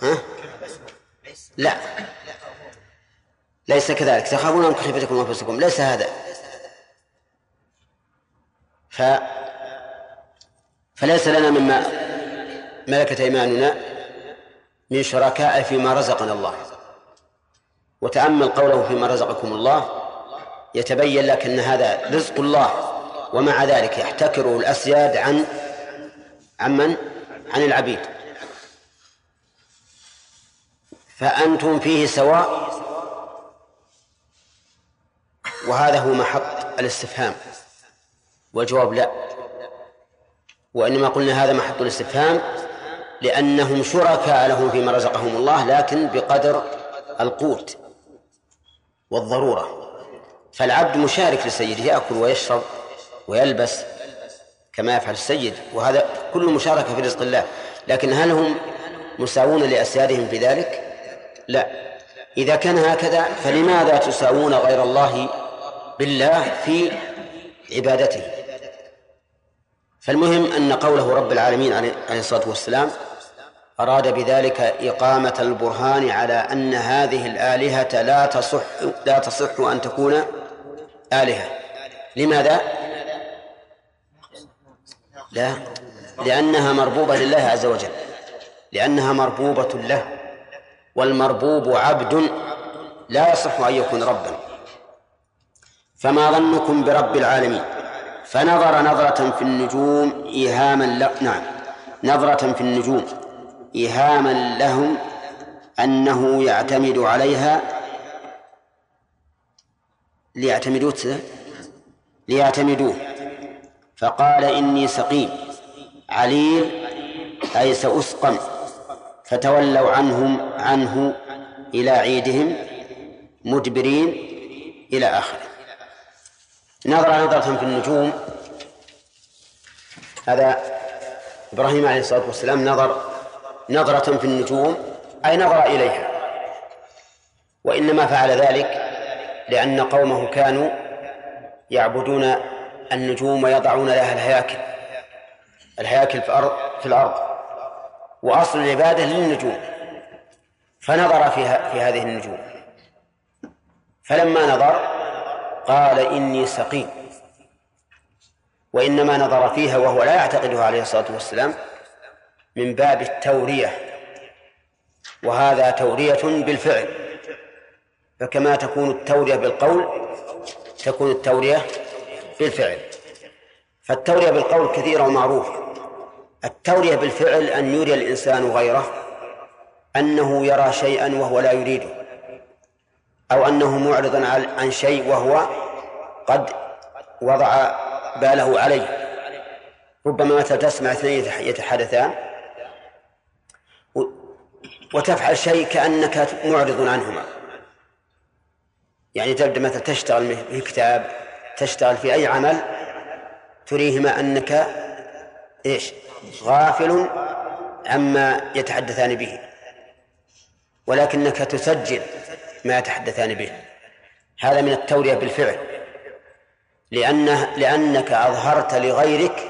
ها؟ لا. ليس كذلك. تخافون أن خيفتكم أنفسكم. ليس هذا. فليس لنا مما ملكت أيماننا من شركاء فيما رزقنا الله. وتأمل قوله فيما رزقكم الله يتبين لك أن هذا رزق الله ومع ذلك يحتكره الأسياد عن عن من؟ عن العبيد. فأنتم فيه سواء. وهذا هو محط الاستفهام. والجواب لا. وإنما قلنا هذا محط الاستفهام لأنهم شركاء لهم فيما رزقهم الله لكن بقدر القوت والضرورة. فالعبد مشارك لسيده يأكل ويشرب ويلبس كما يفعل السيد وهذا كل مشاركة في رزق الله. لكن هل هم مساوون لأسيادهم في ذلك؟ لا. إذا كان هكذا فلماذا تساوون غير الله بالله في عبادته؟ فالمهم أن قوله رب العالمين عليه الصلاة والسلام أراد بذلك إقامة البرهان على أن هذه الآلهة لا تصح لا تصح أن تكون آلهة. لماذا؟ لا. لأنها مربوبة لله عز وجل. لأنها مربوبة له. والمربوب عبد لا يصح أن يكون ربا. فما ظنكم برب العالمين؟ فنظر نظرة في النجوم إيهاما له نعم نظرة في النجوم إيهاما لهم أنه يعتمد عليها ليعتمدوه ليعتمدوه. فقال إني سقيم عليل أي سأسقم. فتولوا عنهم عنه إلى عيدهم مدبرين إلى آخره. نظر نظرة في النجوم. هذا إبراهيم عليه الصلاة والسلام نظر نظرة في النجوم أي نظر إليها. وإنما فعل ذلك لأن قومه كانوا يعبدون النجوم ويضعون لها الهياكل الهياكل في الأرض في الأرض. وأصل العبادة للنجوم. فنظر فيها في هذه النجوم. فلما نظر قال إني سقيم. وإنما نظر فيها وهو لا يعتقدها عليه الصلاة والسلام من باب التورية. وهذا تورية بالفعل. فكما تكون التورية بالقول تكون التورية بالفعل. فالتورية بالقول كثيرة ومعروفة. التورية بالفعل أن يري الإنسان غيره أنه يرى شيئا وهو لا يريده. أو أنه معرض عن شيء وهو قد وضع باله عليه. ربما مثلا تسمع اثنين يتحدثان وتفعل شيء كأنك معرض عنهما. يعني تبدأ مثلا تشتغل في كتاب تشتغل في أي عمل تريهما أنك إيش؟ غافل عما يتحدثان به. ولكنك تسجل ما يتحدثان به. هذا من التورية بالفعل. لأنه لأنك أظهرت لغيرك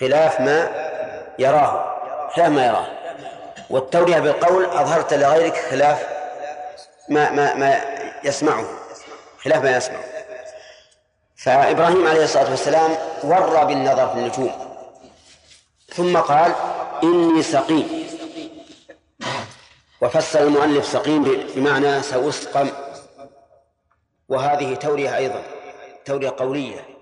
خلاف ما يراه. خلاف ما يراه. والتورية بالقول أظهرت لغيرك خلاف ما ما ما يسمعه. خلاف ما يسمعه. فإبراهيم عليه الصلاة والسلام ورى بالنظر في النجوم. ثم قال إني سقيم. وفسر المؤلف سقيم بمعنى سأسقم وهذه تورية أيضا تورية قولية.